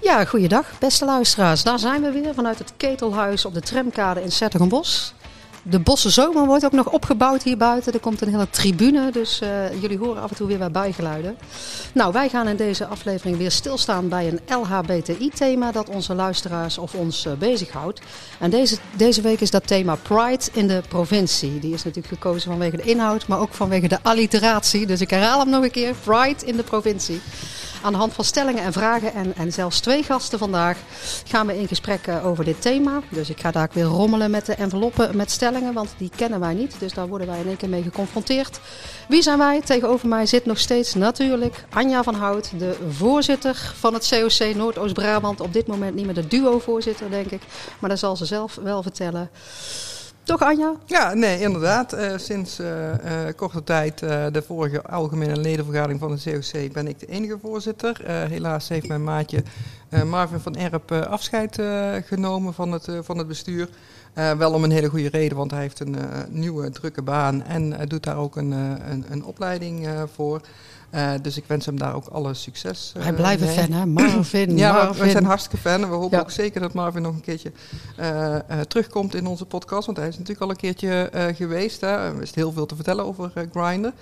Ja, goeiedag beste luisteraars. Daar zijn we weer vanuit het Ketelhuis op de tramkade in Zettergenbos. De Bosse Zomer wordt ook nog opgebouwd hier buiten. Er komt een hele tribune, dus uh, jullie horen af en toe weer wat bijgeluiden. Nou, wij gaan in deze aflevering weer stilstaan bij een LHBTI-thema dat onze luisteraars of ons uh, bezighoudt. En deze, deze week is dat thema Pride in de provincie. Die is natuurlijk gekozen vanwege de inhoud, maar ook vanwege de alliteratie. Dus ik herhaal hem nog een keer, Pride in de provincie. Aan de hand van stellingen en vragen en, en zelfs twee gasten vandaag gaan we in gesprek over dit thema. Dus ik ga daar weer rommelen met de enveloppen met stellingen, want die kennen wij niet. Dus daar worden wij in één keer mee geconfronteerd. Wie zijn wij? Tegenover mij zit nog steeds natuurlijk Anja van Hout, de voorzitter van het COC Noordoost-Brabant. Op dit moment niet meer de duo-voorzitter, denk ik. Maar dat zal ze zelf wel vertellen. Toch, Anja? Ja, nee, inderdaad. Uh, sinds uh, uh, korte tijd, de vorige algemene ledenvergadering van de COC, ben ik de enige voorzitter. helaas heeft mijn maatje Marvin van Erp afscheid genomen van het, van het bestuur. wel om een hele goede reden, want hij heeft een nieuwe drukke baan en doet daar ook een, een, een opleiding voor. Uh, dus ik wens hem daar ook alle succes. Uh, Wij blijven mee. fan, hè? Marvin. ja, Marvin. we zijn hartstikke fan. En we hopen ja. ook zeker dat Marvin nog een keertje uh, terugkomt in onze podcast. Want hij is natuurlijk al een keertje geweest. Hè? Er is heel veel te vertellen over Grindr.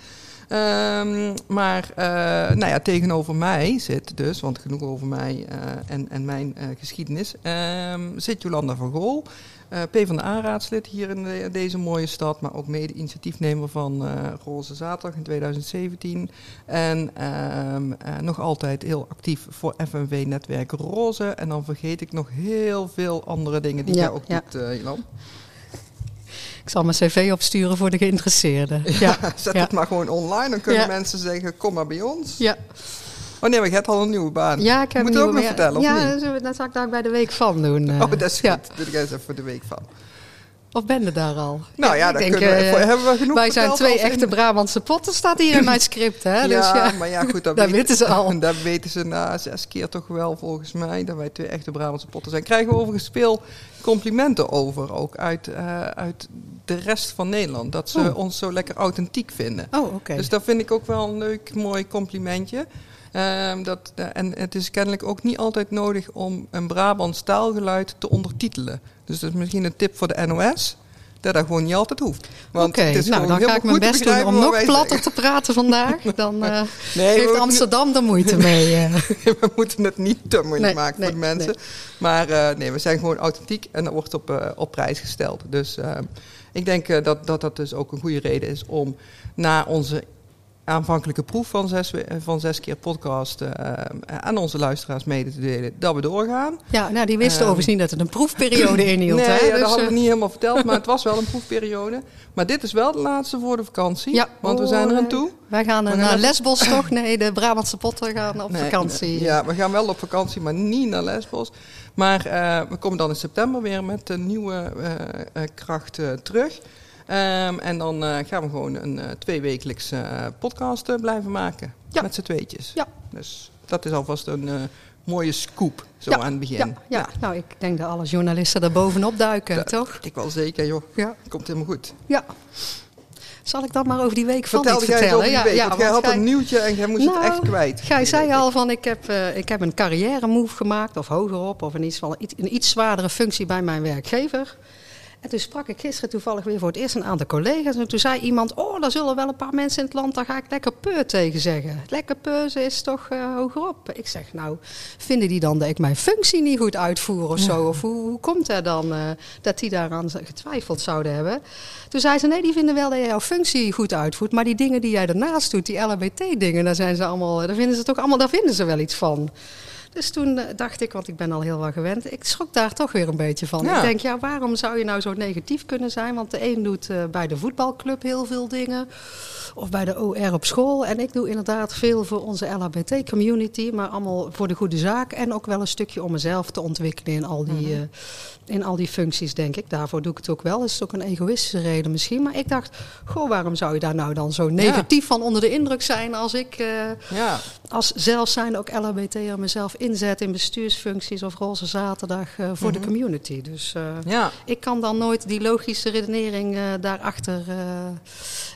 Um, maar nou ja, tegenover mij zit dus, want genoeg over mij en, en mijn geschiedenis, um, zit Jolanda van Gool. Uh, PvdA-raadslid hier in de, deze mooie stad, maar ook mede-initiatiefnemer van uh, Roze Zaterdag in 2017. En uh, nog altijd heel actief voor FNV-netwerk Roze. En dan vergeet ik nog heel veel andere dingen die ja, jij ook ja. doet, Jan. Ik zal mijn cv opsturen voor de geïnteresseerden. Ja, ja zet het maar gewoon online. Dan kunnen mensen zeggen, kom maar bij ons. Ja. Oh nee, maar je hebt al een nieuwe baan. Ja, ik heb Moet je ook nog vertellen, ja, of niet? dat zal ik daar bij de week van doen. Oh, dat is goed. Ja. Doe ik eens even voor de week van. Of ben je daar al? Nou ja, dan denk, kunnen we, uh, hebben we genoeg Wij zijn twee echte in- Brabantse potten, staat hier in mijn script. Hè? Ja, dus ja, maar ja, goed, dat, dat weten ze al. En dat weten ze na zes keer toch wel, volgens mij, dat wij twee echte Brabantse potten zijn. Krijgen we overigens veel complimenten over, ook uit, uh, uit de rest van Nederland. Dat ze Oh. ons zo lekker authentiek vinden. Oh, oké. Dus dat vind ik ook wel een leuk, mooi complimentje. Ehm, dat, en het is kennelijk ook niet altijd nodig om een Brabants taalgeluid te ondertitelen. Dus dat is misschien een tip voor de NOS. Dat dat gewoon niet altijd hoeft. Want Oké, het is nou dan ga ik mijn best doen om nog platter te praten vandaag. Dan Nee, heeft Amsterdam er moeite mee. eh. we moeten het niet te moeilijk Nee, maken nee, voor de mensen. Maar eh, nee, we zijn gewoon authentiek en dat wordt op, op prijs gesteld. Dus eh, ik denk dat, dat dat dus ook een goede reden is om na onze aanvankelijke proef van zes, we- eh, van zes keer podcast eh, aan onze luisteraars mede te delen dat we doorgaan. Ja, nou, die wisten Ehm. overigens niet dat het een proefperiode inhield. nee, hè? ja, Dus, dat hadden we eh, niet helemaal verteld, maar het was wel een proefperiode. Maar dit is wel de laatste voor de vakantie, Ja. want we zijn er aan toe. Wij gaan We gaan naar Lesbos toch? Nee, de Brabantse potten gaan op Nee, vakantie. Ja, we gaan wel op vakantie, maar niet naar Lesbos. Maar eh, we komen dan in september weer met een nieuwe eh, eh, kracht eh, terug. Ehm, en dan eh, gaan we gewoon een eh tweewekelijks eh, podcast blijven maken. Ja. Met z'n tweetjes. Ja. Dus dat is alvast een mooie scoop, zo Ja, aan het begin. Ja, ja. nou, ik denk dat alle journalisten er bovenop duiken, Dat toch? Ik wel zeker, joh. Ja. Komt helemaal goed. ja. Zal ik dan maar over die week van iets jij vertellen? over die week, want jij had gij- een nieuwtje en jij moest Nou, het echt kwijt. Gij die zei al van ik heb, ik heb een carrière move gemaakt, of hogerop, of in iets, een iets zwaardere functie bij mijn werkgever. En toen sprak ik gisteren toevallig weer voor het eerst een aantal collega's. En toen zei iemand, oh, daar zullen wel een paar mensen in het land, daar ga ik lekker peur tegen zeggen. Lekker peuzen is toch eh, hogerop. Ik zeg, nou, vinden die dan dat ik mijn functie niet goed uitvoer of zo? Of hoe, hoe komt het dan eh, dat die daaraan getwijfeld zouden hebben? Toen zei ze, nee, die vinden wel dat jij jouw functie goed uitvoert. Maar die dingen die jij daarnaast doet, die LHBT-dingen, daar, zijn ze allemaal, daar vinden ze toch allemaal, daar vinden ze wel iets van. Dus toen eh, dacht ik, want ik ben al heel wel gewend, ik schrok daar toch weer een beetje van. Ja. Ik denk, ja, waarom zou je nou zo negatief kunnen zijn? Want de een doet eh, bij de voetbalclub heel veel dingen. Of bij de OR op school. En ik doe inderdaad veel voor onze LHBT-community. Maar allemaal voor de goede zaak. En ook wel een stukje om mezelf te ontwikkelen in al die, eh, in al die functies, denk ik. Daarvoor doe ik het ook wel. Dat is ook een egoïstische reden misschien. Maar ik dacht, goh, waarom zou je daar nou dan zo negatief van onder de indruk zijn als ik... eh, Ja, als zelf zijn ook LHBT'er mezelf inzet in bestuursfuncties of roze zaterdag voor de Mhm. community. Dus Ja, ik kan dan nooit die logische redenering daarachter.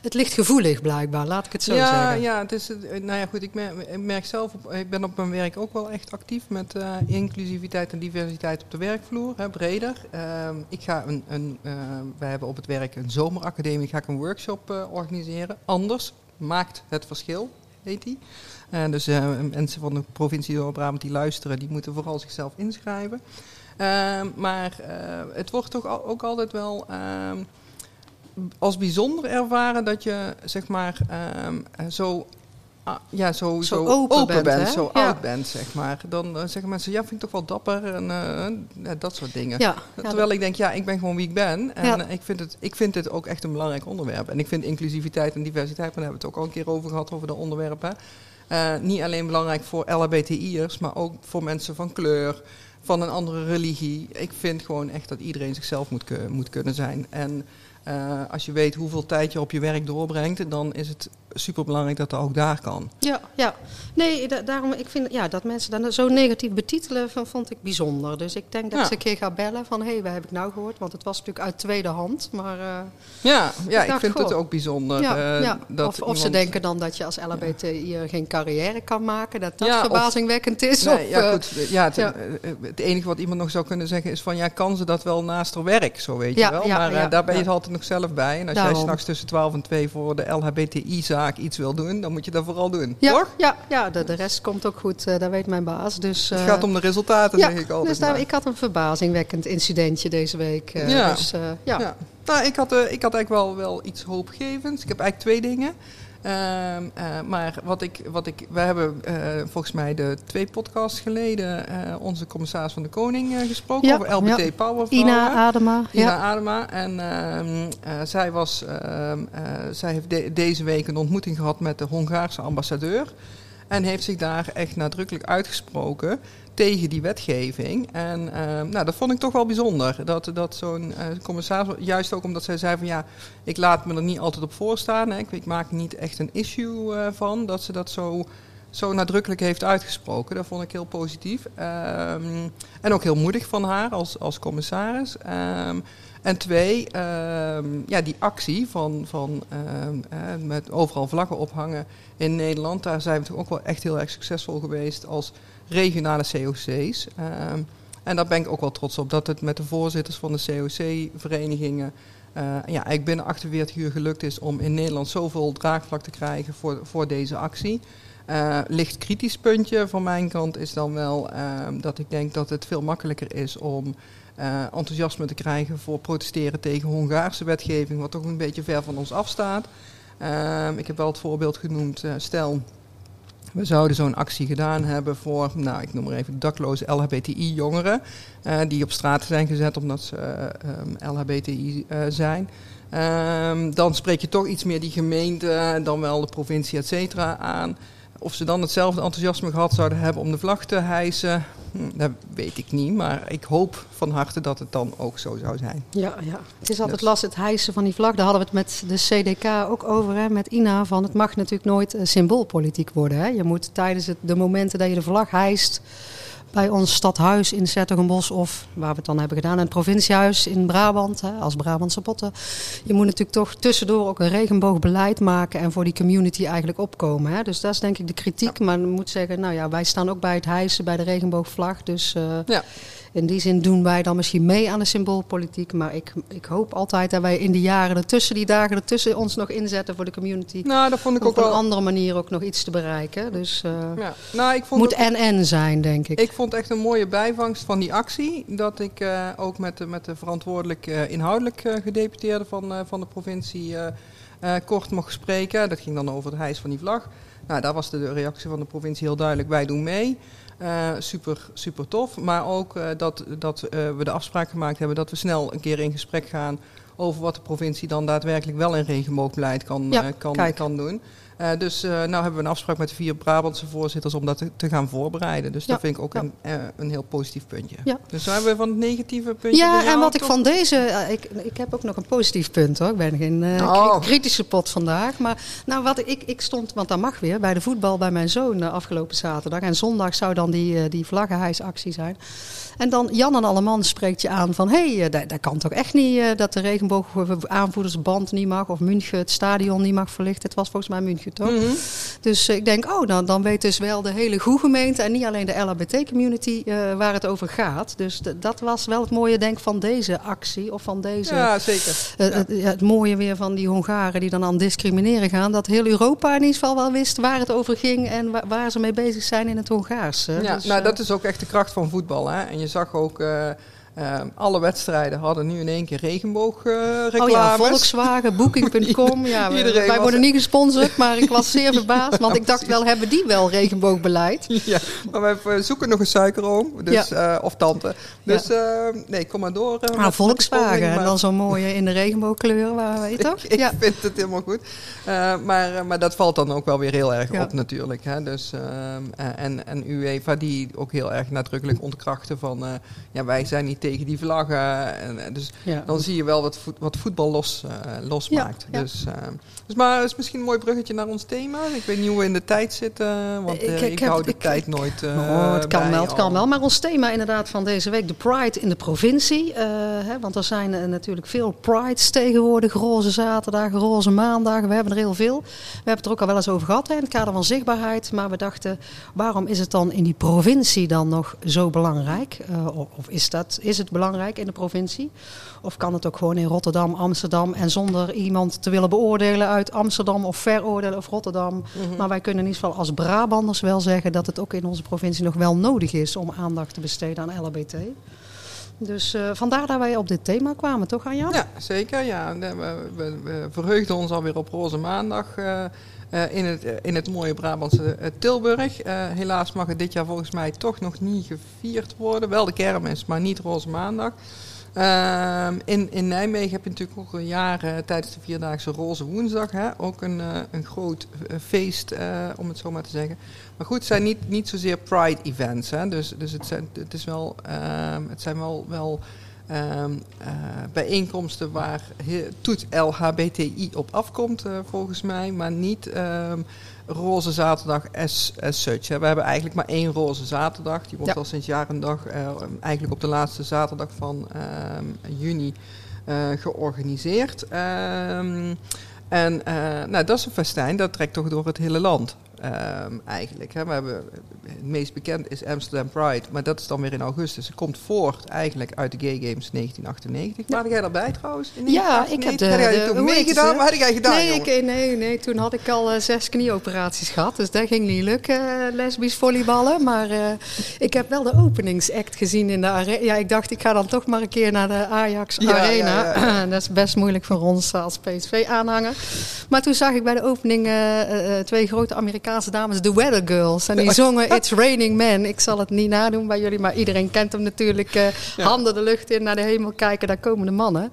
het ligt gevoelig blijkbaar, laat ik het zo ja, zeggen. ja, het is, eh, nou ja, goed, ik merk, ik merk zelf, op, ik ben op mijn werk ook wel echt actief met eh, inclusiviteit en diversiteit op de werkvloer, hè, breder. Ehm, ik ga een, een eh, wij hebben op het werk een zomeracademie, ga ik een workshop eh, organiseren. Anders maakt het verschil, heet die. En dus eh, mensen van de provincie Noord-Brabant die luisteren, die moeten vooral zichzelf inschrijven. Ehm, maar eh, het wordt toch ook altijd wel ehm, als bijzonder ervaren dat je zeg maar ehm, eh, zo, ah, ja, zo, Zo open bent, zo Ja. oud bent, zeg maar. Dan eh, zeggen mensen, ja, vind ik toch wel dapper en eh, ja, dat soort dingen. Ja, Terwijl ik denk, ja, ik ben gewoon wie ik ben. En eh, ik, vind het, ik vind dit ook echt een belangrijk onderwerp. En ik vind inclusiviteit en diversiteit, maar daar hebben we het ook al een keer over gehad, over dat onderwerp. Eh, niet alleen belangrijk voor LHBTI'ers, maar ook voor mensen van kleur, van een andere religie. Ik vind gewoon echt dat iedereen zichzelf moet, moet kunnen zijn. En eh, als je weet hoeveel tijd je op je werk doorbrengt, dan is het superbelangrijk dat dat ook daar kan. Ja, ja. Nee, da- daarom, ik vind ja, dat mensen dan zo negatief betitelen, van, vond ik bijzonder. Dus ik denk dat Ja. ik ze een keer ga bellen van, hé, hey, waar heb ik nou gehoord? Want het was natuurlijk uit tweede hand, maar... eh, Ja, ja ik, dacht, vind het ook bijzonder. ja, eh, ja. dat Of, of ze denken dan dat je als LHBTI geen carrière kan maken, dat dat of- verbazingwekkend is. Nee, of, ja, eh, goed. Ja, het, enige wat iemand nog zou kunnen zeggen is van ja, kan ze dat wel naast haar werk, zo weet je wel. ja, maar daar ben je altijd nog zelf bij. En als jij s'nachts tussen 12 en 2 voor de LHBTI-zaak iets wil doen, dan moet je dat vooral doen. ja, Toch? ja, ja de, de rest komt ook goed, eh dat weet mijn baas. Dus, Het eh, gaat om de resultaten, ja, zeg ik altijd. dus daar, ik had een verbazingwekkend incidentje deze week. eh, Ja. Dus, ja. Ja. Nou, ik had, ik had eigenlijk wel, wel iets hoopgevends. Ik heb eigenlijk twee dingen. Ehm, eh, maar wat ik, wat ik, we hebben eh, volgens mij de twee podcasts geleden eh, onze commissaris van de Koning gesproken Ja, over LBT ja. Power. Ina Adema. Ina ja. Adema. En ehm, eh, zij, was, ehm, eh, zij heeft de- deze week een ontmoeting gehad met de Hongaarse ambassadeur. En heeft zich daar echt nadrukkelijk uitgesproken tegen die wetgeving. En ehm, nou, dat vond ik toch wel bijzonder. Dat, dat zo'n eh, commissaris, juist ook omdat zij zei van ja, ik laat me er niet altijd op voorstaan. Hè. Ik, maak niet echt een issue eh, van. Dat ze dat zo, zo nadrukkelijk heeft uitgesproken. Dat vond ik heel positief. Ehm, en ook heel moedig van haar als, als commissaris. Ehm, en twee, ehm, ja, die actie van, van eh, met overal vlaggen ophangen in Nederland. Daar zijn we toch ook wel echt heel erg succesvol geweest als regionale COC's. Ehm, en daar ben ik ook wel trots op dat het met de voorzitters van de COC-verenigingen. eh, ja, eigenlijk binnen 48 uur gelukt is om in Nederland zoveel draagvlak te krijgen voor, voor deze actie. Eh, licht kritisch puntje van mijn kant is dan wel ehm, dat ik denk dat het veel makkelijker is om eh, enthousiasme te krijgen voor protesteren tegen Hongaarse wetgeving, wat toch een beetje ver van ons afstaat. Ehm, ik heb wel het voorbeeld genoemd, stel we zouden zo'n actie gedaan hebben voor, nou ik noem maar even dakloze LHBTI-jongeren, eh, die op straat zijn gezet omdat ze eh, ehm, LHBTI eh, zijn. Ehm, dan spreek je toch iets meer die gemeente, dan wel de provincie, et cetera, aan. Of ze dan hetzelfde enthousiasme gehad zouden hebben om de vlag te hijsen, dat weet ik niet. Maar ik hoop van harte dat het dan ook zo zou zijn. Ja, ja. Het is altijd Dus- lastig, het hijsen van die vlag. Daar hadden we het met de CDK ook over, hè, met Ina. Van het mag natuurlijk nooit eh, symboolpolitiek worden. Hè. Je moet tijdens het, de momenten dat je de vlag hijst... bij ons stadhuis in Zettergenbos of waar we het dan hebben gedaan... het provinciehuis in Brabant, hè, als Brabantse potten. Je moet natuurlijk toch tussendoor ook een regenboogbeleid maken... en voor die community eigenlijk opkomen. Hè. Dus dat is denk ik de kritiek. Maar je moet zeggen, nou ja, wij staan ook bij het hijsen bij de regenboogvlag. Dus... eh, Ja. In die zin doen wij dan misschien mee aan de symboolpolitiek. Maar ik, ik hoop altijd dat wij in de jaren ertussen, die dagen ertussen, ons nog inzetten voor de community. Nou, dat vond ik ook op een wel. andere manier ook nog iets te bereiken. Dus eh Ja. Nou, ik vond moet en-en zijn, denk ik. Ik vond echt een mooie bijvangst van die actie. Dat ik eh, ook met de, met de verantwoordelijk eh, inhoudelijk gedeputeerde van, van de provincie kort mocht spreken. Dat ging dan over het hijs van die vlag. Nou, daar was de reactie van de provincie heel duidelijk. Wij doen mee. Eh, super, super tof. Maar ook eh, dat, dat eh, we de afspraak gemaakt hebben dat we snel een keer in gesprek gaan over wat de provincie dan daadwerkelijk wel in regenboogbeleid kan, Ja, eh, kan, kan doen. Uh, dus uh, nou hebben we een afspraak met de vier Brabantse voorzitters om dat te, te gaan voorbereiden. Dus ja. dat vind ik ook ja. een, uh, een heel positief puntje. Ja. Dus zo hebben we van het negatieve puntje. Ja, en wat ik van deze. ik, ik heb ook nog een positief punt hoor. Ik ben geen oh. kritische pot vandaag. Maar nou, wat ik, ik stond, want dat mag weer, bij de voetbal bij mijn zoon afgelopen zaterdag. En zondag zou dan die, die vlaggenhijsactie zijn. En dan Jan en Alleman spreekt je aan van... hé, hey, dat, dat, kan toch echt niet uh, dat de regenboog aanvoerdersband niet mag... of München het stadion niet mag verlichten. Het was volgens mij München, toch? Mm -hmm. Dus ik denk, oh, dan, dan weet dus wel de hele goede gemeente... en niet alleen de LHBT-community uh, waar het over gaat. Dus dat was wel het mooie, denk van deze actie... of van deze... Ja, zeker. Ja. Het, het, mooie weer van die Hongaren die dan aan discrimineren gaan... dat heel Europa in ieder geval wel wist waar het over ging... en waar, waar ze mee bezig zijn in het Hongaars. Ja, dus, nou, dat is ook echt de kracht van voetbal, hè? En je zag ook. Uh, uh, alle wedstrijden hadden nu in één keer regenboogreclames. Uh, oh ja, Volkswagen, Booking.com. ja, wij was... worden niet gesponsord, maar ik was zeer verbaasd. Want ik dacht wel, hebben die wel regenboogbeleid? Ja, maar we zoeken nog een suikeroom. Dus, ja. uh, of tante. Dus ja. nee, kom maar door. ah, Volkswagen, en dan zo'n mooie in de regenboogkleur, waar, weet je toch? ik, ik vind het helemaal goed. maar, maar dat valt dan ook wel weer heel erg op natuurlijk. Hè? Dus, en, en UEFA die ook heel erg nadrukkelijk ontkrachten van... ja, wij zijn niet tegen die vlaggen. En, dus ja. dan zie je wel wat, voet, wat voetbal los, uh, losmaakt. Ja, ja. Dus, uh, dus maar het is misschien een mooi bruggetje naar ons thema. Ik weet niet hoe we in de tijd zitten, want ik, ik, ik hou de ik, tijd nooit oh, Het kan wel, het kan wel. Maar ons thema inderdaad van deze week, de Pride in de provincie. Hè, want er zijn natuurlijk veel Prides tegenwoordig. Roze zaterdag, roze maandag. We hebben er heel veel. We hebben het er ook al wel eens over gehad hè, in het kader van zichtbaarheid. Maar we dachten, waarom is het dan in die provincie dan nog zo belangrijk? of is dat... Is het belangrijk in de provincie? Of kan het ook gewoon in Rotterdam, Amsterdam en zonder iemand te willen beoordelen uit Amsterdam of veroordelen of Rotterdam? Mm -hmm. Maar wij kunnen in ieder geval als Brabanders wel zeggen dat het ook in onze provincie nog wel nodig is om aandacht te besteden aan LHBT. Dus uh, vandaar dat wij op dit thema kwamen, toch Anja? Ja, zeker. Ja. We, we, we verheugden ons alweer op Roze Maandag. Uh, uh, in, het, in het mooie Brabantse uh, Tilburg. Helaas mag het dit jaar volgens mij toch nog niet gevierd worden. Wel de kermis, maar niet Roze Maandag. Ehm, in, in Nijmegen heb je natuurlijk ook al jaren tijdens de Vierdaagse Roze Woensdag. Hè, ook een, een groot feest, om het zo maar te zeggen. Maar goed, het zijn niet, niet zozeer Pride-events. Dus, dus het, zijn, het, is wel, ehm, het zijn wel... wel Um, uh, bijeenkomsten waar toet LHBTI op afkomt, uh, volgens mij, maar niet um, Roze Zaterdag as, as such. Hè. We hebben eigenlijk maar één Roze Zaterdag. Die wordt ja. al sinds jaar en dag, uh, eigenlijk op de laatste zaterdag van um, juni georganiseerd. en nou, dat is een festijn, dat trekt toch door het hele land. Um, eigenlijk. Hè. We hebben, het meest bekend is Amsterdam Pride, maar dat is dan weer in augustus. Het komt voort eigenlijk uit de Gay Games 1998. Ja. Waren jij daarbij trouwens? In ja, ik heb de, had jij toen meegedaan? Wat had jij gedaan? Nee, ik, nee, nee, toen had ik al uh, zes knieoperaties gehad, dus dat ging niet lukken, uh, lesbisch volleyballen. Maar uh, ik heb wel de openingsact gezien in de arena. Ja, ik dacht ik ga dan toch maar een keer naar de Ajax ja, Arena. Ja, ja, dat is best moeilijk voor ons als PSV-aanhanger. Maar toen zag ik bij de opening twee grote Amerikaanse Amerikaanse dames, de Weather Girls. En die zongen It's Raining Men. Ik zal het niet nadoen bij jullie, maar iedereen kent hem natuurlijk. Uh, ja. Handen de lucht in, naar de hemel kijken, daar komen de mannen.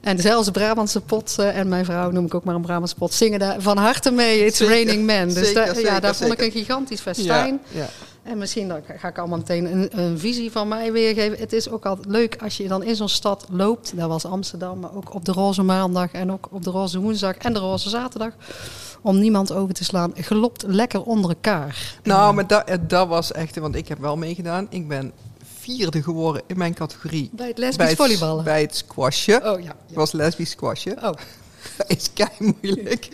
En zelfs Brabantse pot en mijn vrouw, noem ik ook maar een Brabantse pot, zingen daar van harte mee It's zeker, Raining Men. Dus zeker, da, zeker, ja, daar vond ik een gigantisch festijn. Ja, en misschien dan ga ik allemaal meteen een, een, visie van mij weergeven. Het is ook altijd leuk als je dan in zo'n stad loopt. Dat was Amsterdam, maar ook op de Roze Maandag en ook op de Roze Woensdag en de Roze Zaterdag om niemand over te slaan. Gelopt lekker onder elkaar. Nou, maar dat, dat was echt, want ik heb wel meegedaan. Ik ben vierde geworden in mijn categorie. Bij het lesbisch volleyballen? Bij het squashje. Oh ja. ja. was lesbisch squashje. Oh. Dat is kei moeilijk.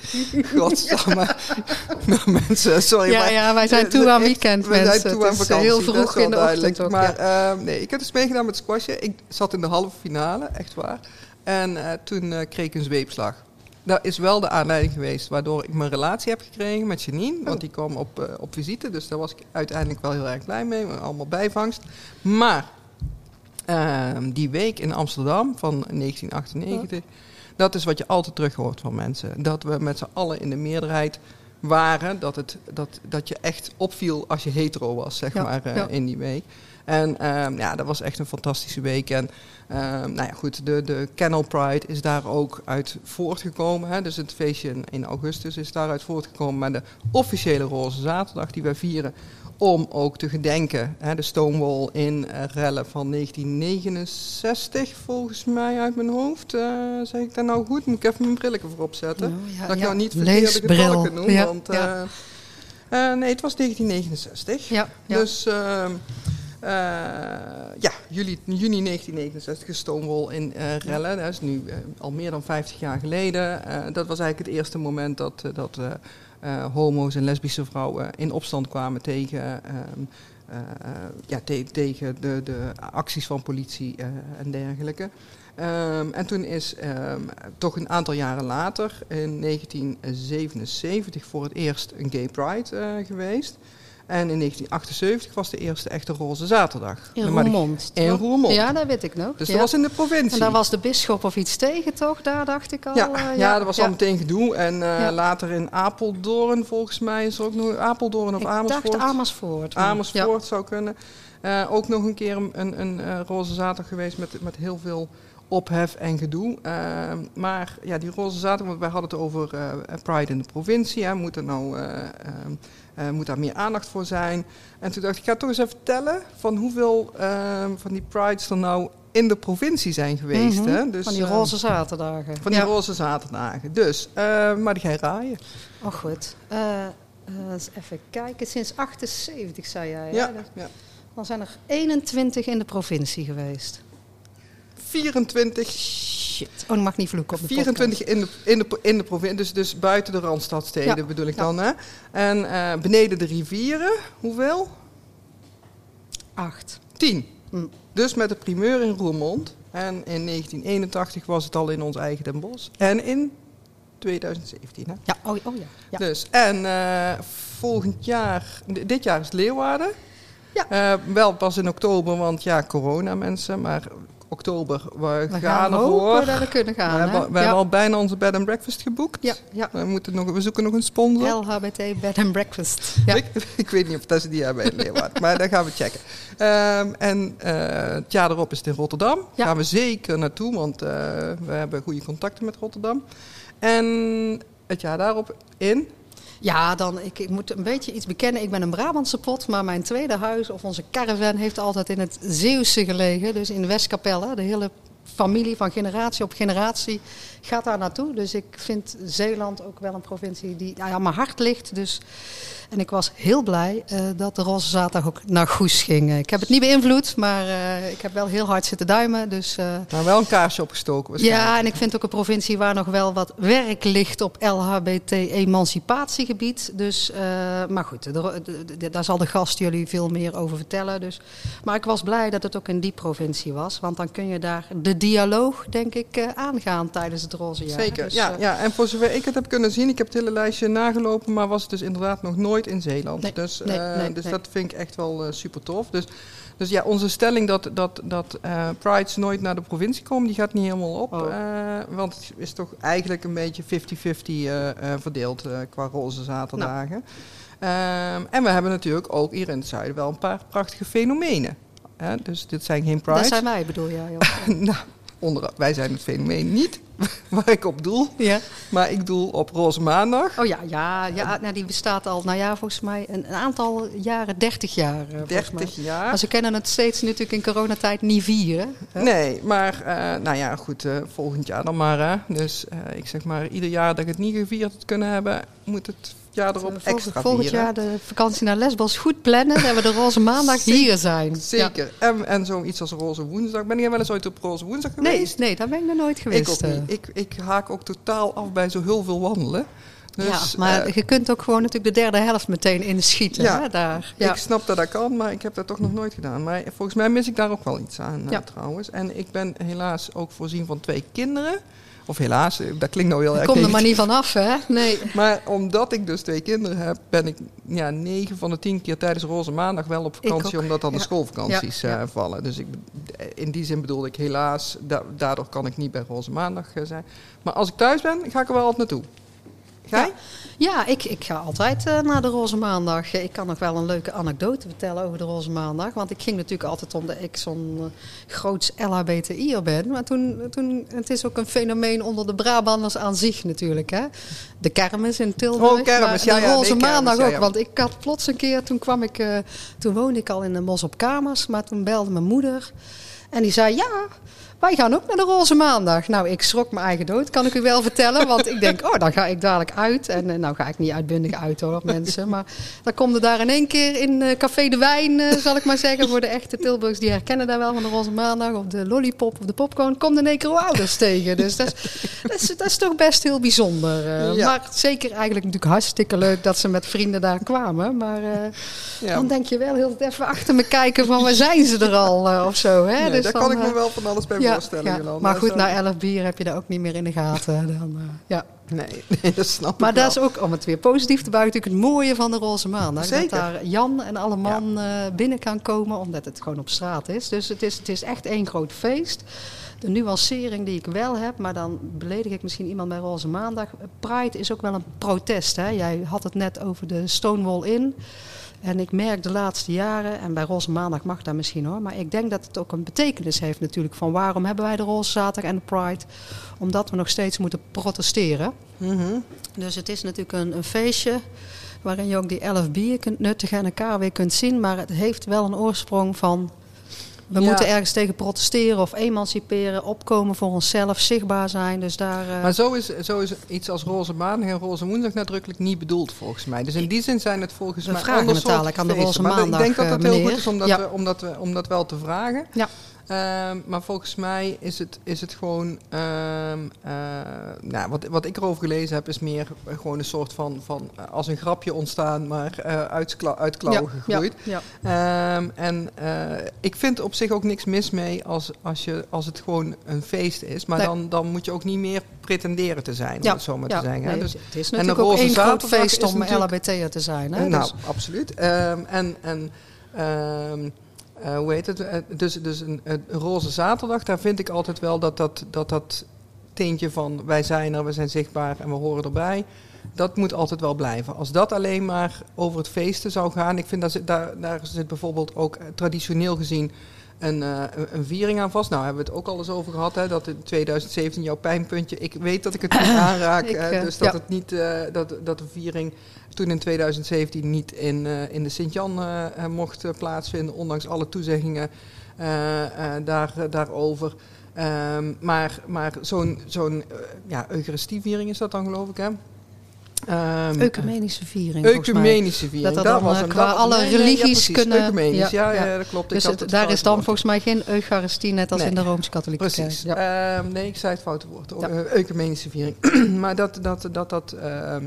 Godsamme. nou, mensen, sorry. Ja, maar, ja, wij zijn toe aan weekend, we mensen. Zijn toe aan vakantie, heel vroeg in de ook, Maar ja. uh, nee, ik heb dus meegedaan met squashje. Ik zat in de halve finale, echt waar. En uh, toen uh, kreeg ik een zweepslag dat is wel de aanleiding geweest waardoor ik mijn relatie heb gekregen met Janine. Want oh. die kwam op, uh, op visite, dus daar was ik uiteindelijk wel heel erg blij mee. Allemaal bijvangst. Maar uh, die week in Amsterdam van 1998, oh. dat is wat je altijd terug hoort van mensen. Dat we met z'n allen in de meerderheid waren, dat, het, dat, dat je echt opviel als je hetero was, zeg Ja, maar, eh, ja. in die week. En ehm, ja, dat was echt een fantastische week. En ehm, nou ja, goed, de, de Kennel Pride is daar ook uit voortgekomen. Hè? Dus het feestje in, in augustus is daaruit voortgekomen. Maar de officiële Roze Zaterdag die wij vieren om ook te gedenken. Hè? De Stonewall in eh, rellen van 1969, volgens mij uit mijn hoofd. Eh, zeg ik dat nou goed? Moet ik even mijn brilletje voor opzetten? Nou, ja, dat ik ja. nou niet verkeerde getallen noem. Ja, want, eh, nee, het was 1969. Ja. Dus ehm, eh, ja, juli, juni 1969 is Stonewall in eh, rellen. Dat is nu eh, al meer dan 50 jaar geleden. Eh, dat was eigenlijk het eerste moment dat, eh, dat eh, eh, homo's en lesbische vrouwen in opstand kwamen tegen, ehm, eh, eh, ja, te- tegen de, de acties van politie eh, en dergelijke. Ehm, en toen is ehm, toch een aantal jaren later, in 1977, voor het eerst een gay pride eh, geweest. En in 1978 was de eerste echte roze zaterdag. In Roermond. In Roermond. Ja, dat weet ik nog. Dus ja. dat was in de provincie. En daar was de bisschop of iets tegen, toch? Daar dacht ik al. ja, eh, ja, dat was al meteen gedoe. En eh, later in Apeldoorn, volgens mij, is er ook nog Apeldoorn of Ik Amersfoort. dacht Amersfoort. maar- Amersfoort zou kunnen. Eh, ook nog een keer een, een, een roze zaterdag geweest met, met heel veel ophef en gedoe. Eh, maar ja, die roze zaterdag, want wij hadden het over eh, Pride in de provincie. Hè, moet, er nou, eh, moet daar meer aandacht voor zijn? En toen dacht ik, ik ga toch eens even tellen van hoeveel van die Prides er nou in de provincie zijn geweest. Mhm, hè? Dus, van die roze zaterdagen. van die ja. roze zaterdagen. Dus, maar die ga je raaien. Oh, goed. Eens even kijken. Sinds 78, zei jij. hè? Ja, Dat- ja. Dan zijn er 21 in de provincie geweest. 24 Shit. Oh, ik mag niet vloeken op de 24 in de, in de, in de provincie, dus, dus buiten de Randstadsteden Ja, bedoel ik ja. dan. Hè? En eh, beneden de rivieren, hoeveel? Acht. 10. Hm. Dus met de primeur in Roermond. En in 1981 was het al in ons eigen Den Bosch. En in 2017. Hè? Ja, oh, oh ja. ja. Dus, en eh, volgend jaar, dit jaar is Leeuwarden. Ja. Eh, wel pas in oktober, want ja, corona mensen. Maar oktober, we, We gaan ervoor. dat we kunnen We, gaan. hè? hebben, we ja. hebben al bijna onze bed and breakfast geboekt. Ja, ja. We, moeten nog, we zoeken nog een sponsor. LHBT Bed and Breakfast. Ja. Ik, ik weet niet of dat ze die hebben in Leeuwarden, maar daar gaan we checken. Ehm, en eh, het jaar erop is het in Rotterdam. Daar Ja. gaan we zeker naartoe, want eh, we hebben goede contacten met Rotterdam. En het jaar daarop in... Ja, dan, ik, ik moet een beetje iets bekennen. Ik ben een Brabantse pot, maar mijn tweede huis of onze caravan heeft altijd in het Zeeuwse gelegen. Dus in Westkapelle. De hele familie van generatie op generatie gaat daar naartoe. Dus ik vind Zeeland ook wel een provincie die ja, aan mijn hart ligt. Dus, en ik was heel blij eh, dat de Roze Zaterdag ook naar Goes ging. Ik heb het niet beïnvloed, maar eh, ik heb wel heel hard zitten duimen. Dus, eh, Nou, wel een kaarsje opgestoken ja, en ik vind ook een provincie waar nog wel wat werk ligt op LHBT-emancipatiegebied. Dus, eh, maar goed, de- de- daar zal de gast jullie veel meer over vertellen. Dus. Maar ik was blij dat het ook in die provincie was. Want dan kun je daar de dialoog, denk ik, eh, aangaan tijdens het roze jaar. Zeker, Dus, ja, eh, ja. En voor zover ik het heb kunnen zien, ik heb het hele lijstje nagelopen, maar was het dus inderdaad nog nooit in Zeeland. Nee, dus nee, eh, nee, dus dat vind ik echt wel eh, super tof. Dus, dus ja, onze stelling dat, dat, dat eh, Prides nooit naar de provincie komen, die gaat niet helemaal op. Oh. want het is toch eigenlijk een beetje 50-50 eh, eh, verdeeld qua roze zaterdagen. Ehm, en we hebben natuurlijk ook hier in het zuiden wel een paar prachtige fenomenen. Dus dit zijn geen dat Prides. zijn wij, bedoel jij? nou, onder, wij zijn het fenomeen niet waar ik op doel. ja. Maar ik doel op Roze Maandag. Oh ja, ja, ja nou, die bestaat al, nou ja, volgens mij een, een aantal jaren, 30 jaar. eh, volgens mij. 30 jaar. Maar ze kennen het steeds natuurlijk in coronatijd niet vieren. hè? Nee, maar eh, nou ja, goed, eh, volgend jaar dan maar. Hè. Dus eh, ik zeg maar, ieder jaar dat ik het niet gevierd kunnen hebben, moet het jaar erop Volgend- extra volgend vieren. jaar de vakantie naar Lesbos goed plannen. Dat we de roze maandag Zeker, hier zijn. Ja. Zeker. En, en zoiets als Roze Woensdag. Ben jij wel eens ooit op Roze Woensdag Nee, geweest? nee, daar ben ik nog nooit geweest. ik ook eh. niet. Ik, ik haak ook totaal af bij zo heel veel wandelen. Dus, ja, maar eh, je kunt ook gewoon natuurlijk de derde helft meteen inschieten. Ja, hè, daar. Ja. Ik snap dat dat kan, maar ik heb dat toch nog nooit gedaan. Maar volgens mij mis ik daar ook wel iets aan eh, trouwens. En ik ben helaas ook voorzien van twee kinderen. Of helaas, eh, dat klinkt nou heel erg komt er maar niet vanaf, hè? Nee. Maar omdat ik dus twee kinderen heb, ben ik ja, negen van de tien keer tijdens Roze Maandag wel op vakantie, omdat dan de schoolvakanties Ja, eh, vallen. Dus ik, in die zin bedoelde ik helaas, da- daardoor kan ik niet bij Roze Maandag eh, zijn. Maar als ik thuis ben, ga ik er wel altijd naartoe. Ja, ik, ik ga altijd uh, naar de Roze Maandag. Ik kan nog wel een leuke anekdote vertellen over de Roze Maandag. Want ik ging natuurlijk altijd omdat ik zo'n uh, groots LHBTI'er ben. Maar toen, toen, het is ook een fenomeen onder de Brabanders aan zich natuurlijk. Hè? De kermis in Tilburg. Oh, kermis, ja, de ja, Roze nee, Maandag kermis, ja, ook. Want ik had plots een keer, toen kwam ik, uh, toen woonde ik al in de Mos op Kamers. Maar toen belde mijn moeder. En die zei, ja, wij gaan ook naar de Roze Maandag. Nou, ik schrok mijn eigen dood, kan ik u wel vertellen. Want ik denk, oh, dan ga ik dadelijk uit. En uh, nou ga ik niet uitbundig uit hoor, mensen. Maar dan komt er daar in één keer in uh, Café de Wijn, uh, zal ik maar zeggen. Voor de echte Tilburgs, die herkennen daar wel van de Roze Maandag. Of de Lollipop of de Popcorn. Komt in één keer ouders tegen. Dus dat is, dat, is, dat is, toch best heel bijzonder. Ja. Maar zeker eigenlijk natuurlijk hartstikke leuk dat ze met vrienden daar kwamen. Maar ja. dan denk je wel heel even achter me kijken van waar zijn ze er al of zo. Hè? Dus daar dan, kan ik me wel van alles bij Maar goed, na elf bier heb je daar ook niet meer in de gaten. Dan, uh, ja. Nee, nee, dat snap maar ik dat wel. is ook, om het weer positief te buiten, natuurlijk het mooie van de Roze Maandag. Zeker. Dat daar Jan en alle man ja. uh, binnen kan komen, omdat het gewoon op straat is. Dus het is, het is echt één groot feest. De nuancering die ik wel heb, maar dan beledig ik misschien iemand bij Roze Maandag. Pride is ook wel een protest. Hè? Jij had het net over de Stonewall Inn. En ik merk de laatste jaren, en bij Roze Maandag mag dat misschien hoor, maar ik denk dat het ook een betekenis heeft natuurlijk van waarom hebben wij de Roze Zaterdag en de Pride? Omdat we nog steeds moeten protesteren. -hmm. Dus het is natuurlijk een, een, feestje waarin je ook die elf bier kunt nuttigen en elkaar weer kunt zien, maar het heeft wel een oorsprong van we ja. moeten ergens tegen protesteren of emanciperen, opkomen voor onszelf, zichtbaar zijn. Dus daar, uh... Maar zo is, zo is iets als Roze Maandag en Roze Woensdag nadrukkelijk niet bedoeld volgens mij. Dus in die zin zijn het volgens we mij vragen ander het dadelijk aan de Roze maar Maandag. Ik denk dat dat heel meneer. goed is om dat, ja. we, om, dat we, om dat wel te vragen. Ja. Uh, maar volgens mij is het, is het gewoon. Uh, uh, nou, wat, wat ik erover gelezen heb, is meer gewoon een soort van. van als een grapje ontstaan, maar uh, uit, uit klauwen ja, gegroeid. Ja, ja. Um, en uh, ik vind op zich ook niks mis mee als, als, je, als het gewoon een feest is. Maar Nee. dan, dan moet je ook niet meer pretenderen te zijn, om het zo maar te zeggen. hè. Dus, het is en natuurlijk ook Roze één groot feest om LHBT'er te zijn. Hè? nou, Dus- absoluut. Ehm, en en ehm, eh, hoe heet het? Eh, Dus, dus een, een roze zaterdag, daar vind ik altijd wel dat dat, dat dat tintje van wij zijn er, we zijn zichtbaar en we horen erbij. Dat moet altijd wel blijven. Als dat alleen maar over het feesten zou gaan, ik vind dat daar, daar zit bijvoorbeeld ook eh, traditioneel gezien een, eh, een- viering aan vast. Nou, hebben we het ook al eens over gehad, hè, dat in 2017 jouw pijnpuntje. Ik weet dat ik het niet aanraak, Ik, eh, dus dat, ja. het niet, eh, dat, dat de viering toen in 2017 niet in, in de Sint-Jan mocht plaatsvinden, ondanks alle toezeggingen daar, daarover. Ehm, maar maar zo'n zo'n ja, Eucharistieviering is dat dan, geloof ik, hè? Ehm, Ecumenische viering. Ecumenische viering. Dat er dan, was eh, qua dat- alle nee, nee, ja, religies precies, kunnen- ja, ja, dat klopt. Dus het- daar is dan woord. volgens mij geen Eucharistie, net als Nee. in de Rooms-Katholieke Precies. Kerk. Ja. Ehm, nee, ik zei het foute woord. Ja. ecumenische viering. maar dat, dat, dat, dat, ehm,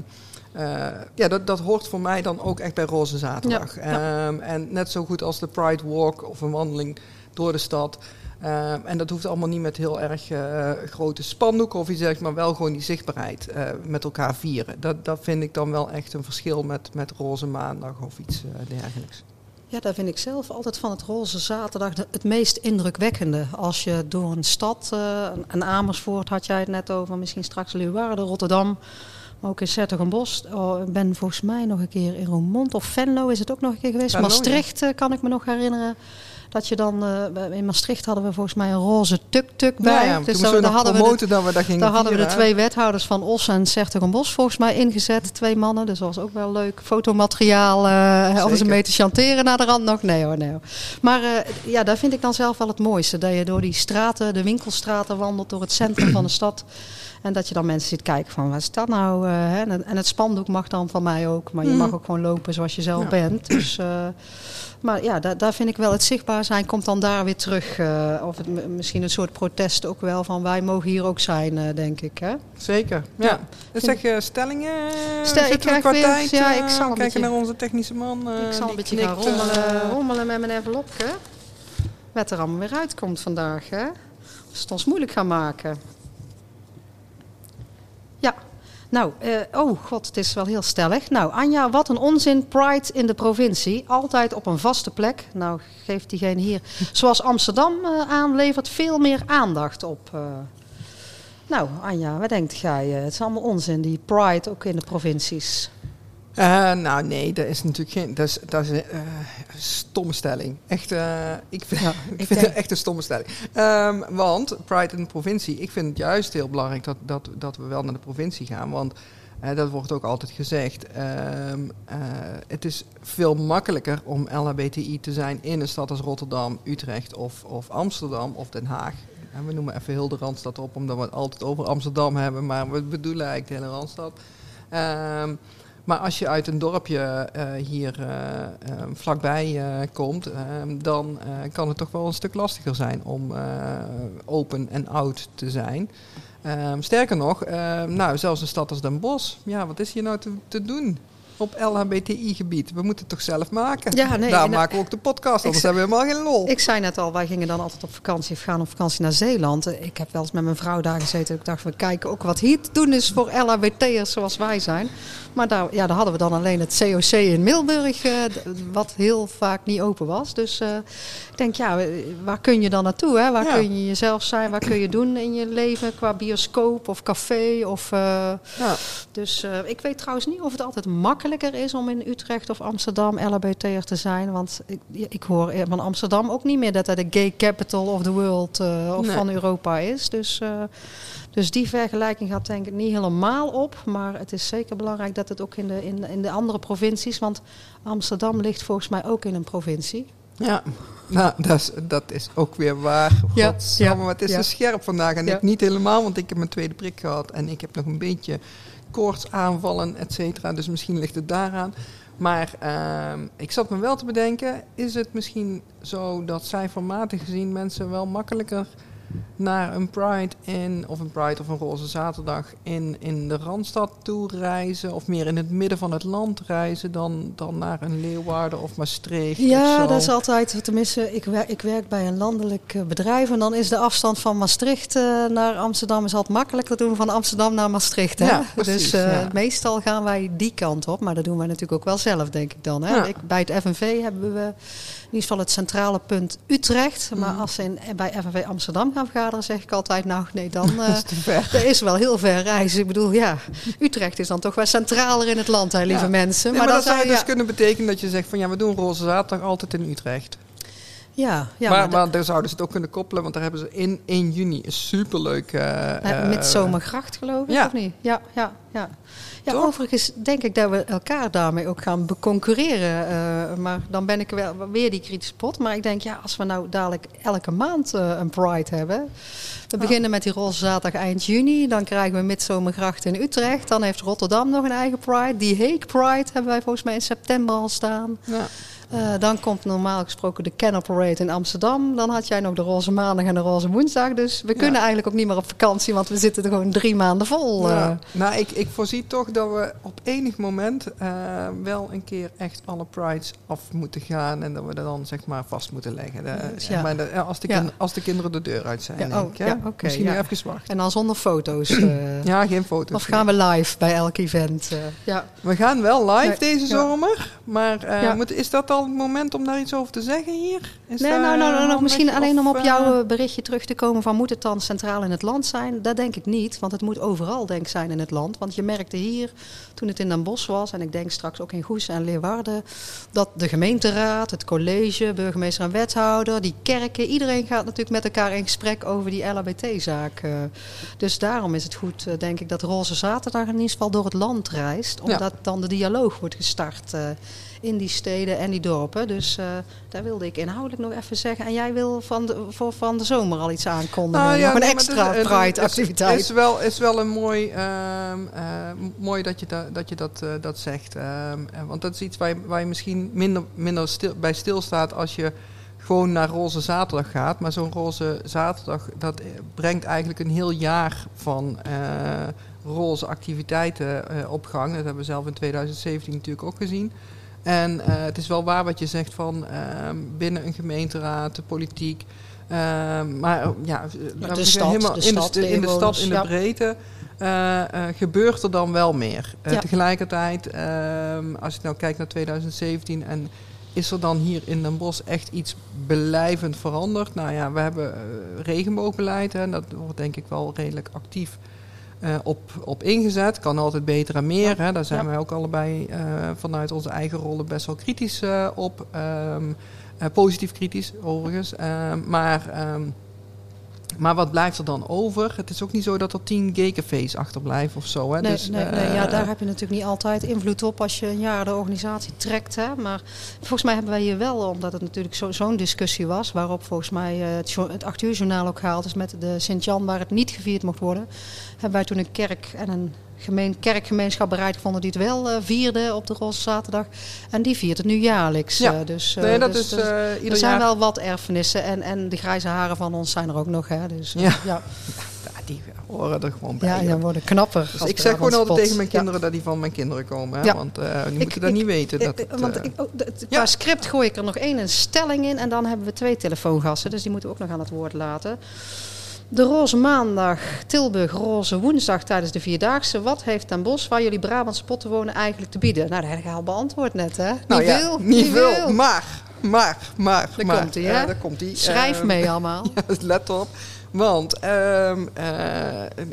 eh, ja, dat, dat hoort voor mij dan ook echt bij Roze Zaterdag. En net zo goed als de Pride Walk of een wandeling door de stad. Ehm, en dat hoeft allemaal niet met heel erg eh, grote spandoeken of iets dergelijks, maar wel gewoon die zichtbaarheid eh, met elkaar vieren. Dat, dat vind ik dan wel echt een verschil met, met Roze Maandag of iets eh, dergelijks. Ja, daar vind ik zelf altijd van het Roze Zaterdag het meest indrukwekkende. Als je door een stad, een Amersfoort had jij het net over, misschien straks Leeuwarden, Rotterdam, maar ook in Zettergenbos. Oh, ik ben volgens mij nog een keer in Roermond of Venlo is het ook nog een keer geweest. Venlo. Maastricht kan ik me nog herinneren. Dat je dan, eh, in Maastricht hadden we volgens mij een roze tuk-tuk bij. Ja, ja, dus toen daar, hadden we de- dat we daar hadden we de twee wethouders van Os en Sertogenbos volgens mij ingezet. Twee mannen, dus dat was ook wel leuk. Fotomateriaal, eh hadden ze mee te chanteren naar de rand nog? Nee hoor, nee hoor. Maar eh, ja, daar vind ik dan zelf wel het mooiste. Dat je door die straten, de winkelstraten wandelt, door het centrum van de stad. En dat je dan mensen ziet kijken van, wat is dat nou? En, het- spandoek mag dan van mij ook. Maar je Mhm. mag ook gewoon lopen zoals je zelf Ja. bent. Dus... eh, maar ja, daar, daar vind ik wel het zichtbaar zijn komt dan daar weer terug. eh, of het, misschien een soort protest ook wel van wij mogen hier ook zijn, eh, denk ik. Hè? Zeker, ja. Ja. Dus zeg je stellingen? Stel, ik krijg weer- tijd, ja, eh, ik zal een kijken naar onze technische man. eh, ik zal een beetje knikt, eh, rommelen, rommelen met mijn envelopje. Wat er allemaal weer uitkomt vandaag. Hè? Als het ons moeilijk gaan maken. Ja. Nou, eh, oh god, het is wel heel stellig. Nou, Anja, wat een onzin. Pride in de provincie. Altijd op een vaste plek. Nou, geeft diegene hier, zoals Amsterdam eh, aanlevert, veel meer aandacht op. eh. Nou, Anja, wat denkt jij? Het is allemaal onzin, die pride ook in de provincies. Uh, nou nee, dat is natuurlijk geen. Dat is, dat is een uh, stomme stelling. Echt, uh, ik vind, ja, ik vind denk... het echt een stomme stelling. Um, want Pride in de provincie, ik vind het juist heel belangrijk dat, dat, dat we wel naar de provincie gaan. Want dat wordt ook altijd gezegd. Um, het is veel makkelijker om LHBTI te zijn in een stad als Rotterdam, Utrecht of, of Amsterdam of Den Haag. En we noemen even heel de Randstad op, omdat we het altijd over Amsterdam hebben, maar we bedoelen eigenlijk de hele Randstad. Um, maar als je uit een dorpje uh, hier uh, uh, vlakbij komt, ehm, dan kan het toch wel een stuk lastiger zijn om open en oud te zijn. Ehm, sterker nog, ehm, nou, zelfs een stad als Den Bosch, ja, wat is hier nou te, te doen? Op LHBTI-gebied. We moeten het toch zelf maken? Ja, nee, Daar maken we ook de podcast, anders hebben we helemaal geen lol. Ik zei net al, wij gingen dan altijd op vakantie of gaan op vakantie naar Zeeland. Ik heb wel eens met mijn vrouw daar gezeten. Ik dacht, we kijken ook wat hier te doen is voor LHBT'ers zoals wij zijn. Maar daar, ja, daar hadden we dan alleen het COC in Milburg, uh, wat heel vaak niet open was. Dus uh, ik denk, ja, waar kun je dan naartoe? Hè? Waar kun je jezelf zijn? Waar kun je doen in je leven qua bioscoop of café? Of, uh, ja. Dus ik weet trouwens niet of het altijd makkelijker is om in Utrecht of Amsterdam LHBT'er te zijn. Want ik, ik hoor van Amsterdam ook niet meer dat het de gay capital of the world of van Europa is. Dus... Dus die vergelijking gaat denk ik niet helemaal op. Maar het is zeker belangrijk dat het ook in de, in, in de andere provincies. Want Amsterdam ligt volgens mij ook in een provincie. Ja, nou, dat is, dat is ook weer waar. Ja, ja, maar het is ja. te scherp vandaag. En ik niet helemaal, want ik heb mijn tweede prik gehad. En ik heb nog een beetje koortsaanvallen, et cetera. Dus misschien ligt het daaraan. Maar uh, ik zat me wel te bedenken, is het misschien zo dat cijfermatig gezien mensen wel makkelijker naar een Pride in, of een Pride of een Roze Zaterdag in, in de Randstad toe reizen, of meer in het midden van het land reizen, dan, dan naar een Leeuwarden of Maastricht? Ja, dat is altijd, tenminste, ik, werk, ik werk bij een landelijk eh, bedrijf en dan is de afstand van Maastricht uh, naar Amsterdam is altijd makkelijker doen van Amsterdam naar Maastricht. Hè? Ja, precies, dus uh, ja. meestal gaan wij die kant op, maar dat doen wij natuurlijk ook wel zelf, denk ik dan. Hè? Ja. Ik, bij het FNV hebben we in ieder geval het centrale punt Utrecht. Maar mhm. als ze in, bij FNV Amsterdam gaan vergaderen, zeg ik altijd, nou nee, dan uh, is er is wel heel ver reizen. Ik bedoel, ja, Utrecht is dan toch wel centraler in het land, hè, lieve mensen. maar, maar, dat zou dus kunnen betekenen dat je zegt van ja, we doen Roze Zaterdag altijd in Utrecht. Ja, ja maar, maar, daar zouden ze het ook kunnen koppelen, want daar hebben ze in 1 juni een superleuk... Uh, met Zomergracht geloof ik, of niet? Ja, ja, ja. Ja, overigens denk ik dat we elkaar daarmee ook gaan beconcurreren. Uh, maar dan ben ik wel weer die kritische pot. Maar ik denk, ja, als we nou dadelijk elke maand uh, een Pride hebben. We beginnen met die roze zaterdag eind juni. Dan krijgen we Midzomergracht in Utrecht. Dan heeft Rotterdam nog een eigen Pride. Die Hague Pride hebben wij volgens mij in september al staan. Ja. Uh, dan komt normaal gesproken de Canal Parade in Amsterdam. Dan had jij nog de Roze Maandag en de Roze Woensdag. Dus we kunnen eigenlijk ook niet meer op vakantie, want we zitten er gewoon drie maanden vol. Ja. Uh. Nou, ik, ik voorzie toch dat we op enig moment uh, wel een keer echt alle prides af moeten gaan. En dat we er dan zeg maar vast moeten leggen. De, ja. maar de, als, de kind, als de kinderen de deur uit zijn. Ja, oh, ja, okay, Misschien even wachten. En dan zonder foto's. ja, geen foto's. Of gaan we live bij elk event? ja. We gaan wel live deze zomer. Maar moet, is dat al het moment om daar iets over te zeggen hier? Is nee, nou, nou, nou, nog misschien alleen om op jouw uh, berichtje terug te komen van moet het dan centraal in het land zijn? Dat denk ik niet, want het moet overal denk ik zijn in het land. Want je merkte hier, toen het in Den Bosch was, en ik denk straks ook in Goes en Leeuwarden, dat de gemeenteraad, het college, burgemeester en wethouder, die kerken, iedereen gaat natuurlijk met elkaar in gesprek over die LHBT-zaak. Uh, dus daarom is het goed, denk ik, dat Roze Zaterdag in ieder geval door het land reist, omdat ja. dan de dialoog wordt gestart in die steden en die dorpen. Dus uh, daar wilde ik inhoudelijk nog even zeggen. En jij wil van de, voor van de zomer al iets aankondigen. Nou, ja, nog een nee, extra Pride-activiteit. Het is, wel, is wel een mooi, uh, uh, mooi dat je, da, dat, je dat, uh, dat zegt. Ehm, want dat is iets waar je, waar je misschien minder, minder stil, bij stilstaat als je gewoon naar Roze Zaterdag gaat. Maar zo'n Roze Zaterdag, dat brengt eigenlijk een heel jaar van roze activiteiten op gang. Dat hebben we zelf in 2017 natuurlijk ook gezien. En uh, het is wel waar wat je zegt van uh, binnen een gemeenteraad, de politiek. Uh, maar ja, de, de stad, helemaal de in, stad, de, in de stad, in de breedte. Uh, gebeurt er dan wel meer. Ja. Tegelijkertijd, ehm, als je nou kijkt naar 2017 en is er dan hier in Den Bosch echt iets blijvend veranderd? Nou ja, we hebben regenboogbeleid en dat wordt denk ik wel redelijk actief op, op ingezet. Kan altijd beter en meer. Hè. Daar zijn wij ook allebei vanuit onze eigen rollen best wel kritisch op. Ehm, positief kritisch overigens. Ehm, maar ehm, maar wat blijft er dan over? Het is ook niet zo dat er tien gaycafés achterblijven of zo. Hè? Nee, dus, nee, nee, ja, daar heb je natuurlijk niet altijd invloed op als je een jaar de organisatie trekt. Hè? Maar volgens mij hebben wij hier wel, omdat het natuurlijk zo'n discussie was, waarop volgens mij het, het 8 uur journaal ook gehaald is met de Sint-Jan, waar het niet gevierd mocht worden, hebben wij toen een kerk en een gemeen, kerkgemeenschap bereid gevonden die het wel uh, vierde op de Roze Zaterdag. En die viert het nu jaarlijks. Ja. Uh, dus, nee, dat dus, is, dus, er zijn wel wat erfenissen. En, en de grijze haren van ons zijn er ook nog. Hè, dus, ja. ja. die horen er gewoon bij. Ja, die worden knapper. Dus ik zeg gewoon altijd tegen mijn kinderen dat die van mijn kinderen komen. Hè? Want die moeten dat niet weten. Dat ik, want ik, oh, qua script gooi ik er nog één een stelling in. En dan hebben we twee telefoongasten. Dus die moeten we ook nog aan het woord laten. De Roze Maandag, Tilburg, Roze Woensdag tijdens de Vierdaagse. Wat heeft Den Bosch, waar jullie Brabantse potten wonen, eigenlijk te bieden? Nou, dat heb ik al beantwoord net, hè? Nou, niet ja, veel, niet, veel. Maar, maar, maar. Daar maar, komt hij, hè? daar komt hij. Schrijf uh, mee allemaal. ja, let op. Want uh,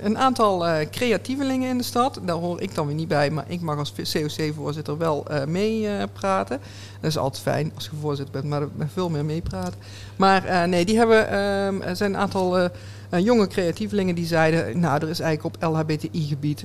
een aantal uh, creatievelingen in de stad, daar hoor ik dan weer niet bij, maar ik mag als COC-voorzitter wel uh, meepraten. dat is altijd fijn als je voorzitter bent, maar met veel meer meepraten. Maar nee, die hebben, ehm, er zijn een aantal jonge creatievelingen die zeiden, nou er is eigenlijk op LHBTI-gebied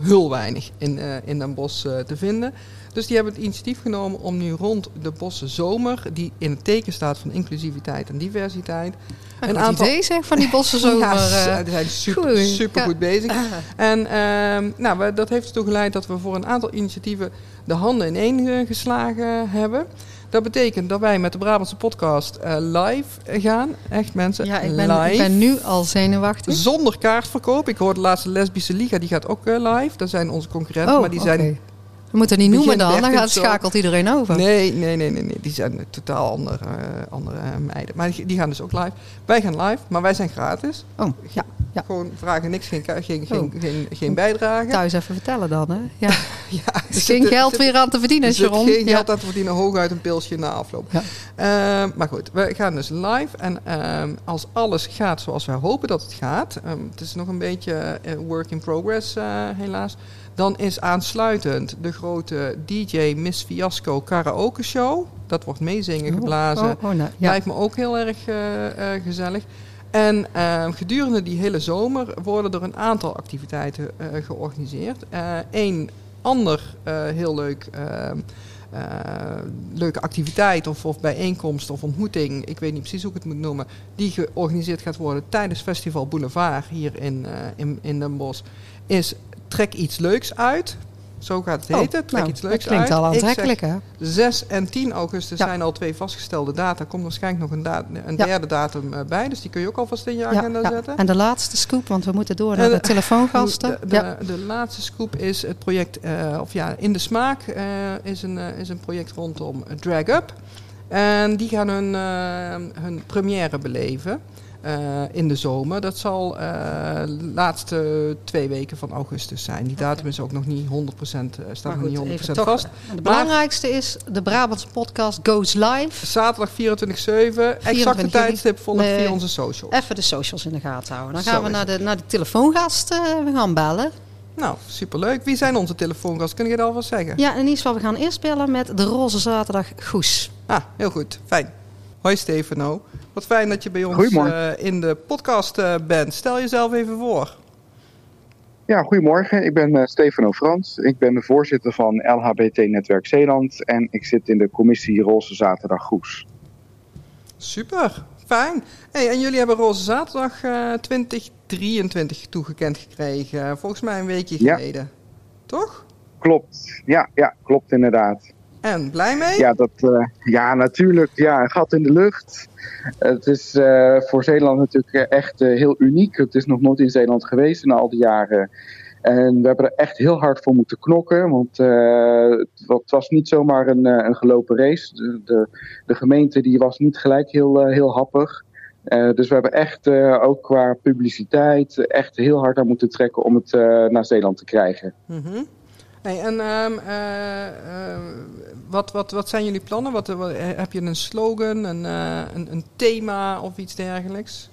heel weinig in, in Den Bosch te vinden. Dus die hebben het initiatief genomen om nu rond de Bosse Zomer, die in het teken staat van inclusiviteit en diversiteit. Een, een aantal idee zeg van die Bosse Zomer. ja, die zijn super, super goed bezig. En uh, nou, we, dat heeft ertoe geleid dat we voor een aantal initiatieven de handen ineen geslagen hebben. Dat betekent dat wij met de Brabantse podcast uh, live gaan. Echt mensen, ja, ik ben, live. ik ben nu al zenuwachtig. Zonder kaartverkoop. Ik hoor de laatste lesbische liga, die gaat ook uh, live. Dat zijn onze concurrenten, oh, maar die okay. zijn we moeten niet noemen dan, dan gaat, schakelt iedereen over. Nee, nee, nee, nee, nee. die zijn totaal andere, uh, andere meiden. Maar die, die, gaan dus ook live. Wij gaan live, maar wij zijn gratis. Oh, ja. Ja. Gewoon vragen niks, geen, geen, geen, oh. geen, geen bijdrage. Thuis even vertellen dan, hè? Ja. ja er is geen zit, geld zit, weer aan te verdienen, er Sharon. geen geld aan te verdienen, hooguit een pilsje na afloop. Ja. Uh, maar goed, we gaan dus live. En uh, als alles gaat zoals wij hopen dat het gaat. Um, het is nog een beetje work in progress, uh, helaas. Dan is aansluitend de grote DJ Miss Fiasco karaoke show. Dat wordt meezingen geblazen. Oh, oh, oh, nou, ja. Lijkt me ook heel erg uh, uh, gezellig. En uh, gedurende die hele zomer worden er een aantal activiteiten georganiseerd. Eén ander heel leuk uh, leuke activiteit of, of bijeenkomst of ontmoeting, ik weet niet precies hoe ik het moet noemen, die georganiseerd gaat worden tijdens Festival Boulevard hier in, in, in Den Bosch, is Trek iets leuks uit. Zo gaat het heten. Oh, Trek nou, iets leuks dat klinkt uit. al aantrekkelijk, hè? 6 en 10 augustus Ja. zijn al twee vastgestelde data. Er komt waarschijnlijk nog een, da- een Ja. derde datum uh, bij. Dus die kun je ook alvast in je agenda ja. zetten. En de laatste scoop, want we moeten door naar de de- telefoongasten. De, de, laatste scoop is het project, eh, of ja, In de Smaak eh, is, een, eh, is een project rondom Drag Up. En die gaan hun, eh, hun première beleven eh, in de zomer. Dat zal eh, de laatste twee weken van augustus zijn. Die datum is ook nog niet 100%, eh, staat Maar nog goed, niet 100% even toch. vast. De belangrijkste is, de Brabantse podcast goes live. Zaterdag 24-7, exacte 24 juli. tijdstip volgt Nee. via onze socials. Even de socials in de gaten houden. Dan Zo gaan we naar het. de, naar de telefoongast. we gaan bellen. Nou, superleuk. Wie zijn onze telefoongast? Kun je dat alvast zeggen? Ja, in ieder geval, we gaan eerst bellen met de Roze Zaterdag Goes. Ah, heel goed. Fijn. Hoi Stefano. Wat fijn dat je bij ons eh, in de podcast eh, bent. Stel jezelf even voor. Ja, goedemorgen. Ik ben eh, Stefano Frans. Ik ben de voorzitter van LHBT Netwerk Zeeland en ik zit in de commissie Roze Zaterdag Goes. Super. Fijn. Hey, en jullie hebben Roze Zaterdag eh 2023 toegekend gekregen. Volgens mij een weekje Ja. geleden. Toch? Klopt. Ja, ja, klopt inderdaad. En blij mee? Ja, dat, eh, ja, natuurlijk. Ja, een gat in de lucht. Het is eh, voor Zeeland natuurlijk eh, echt heel uniek. Het is nog nooit in Zeeland geweest in al die jaren. En we hebben er echt heel hard voor moeten knokken. Want het, wa- het was niet zomaar een, een gelopen race. De, de, de gemeente die was niet gelijk heel, heel happig. Dus we hebben echt ook qua publiciteit echt heel hard aan moeten trekken om het naar Zeeland te krijgen. Mhm. Hey, en ehm, wat, wat, wat zijn jullie plannen? Wat, heb je een slogan, een, een, een thema of iets dergelijks?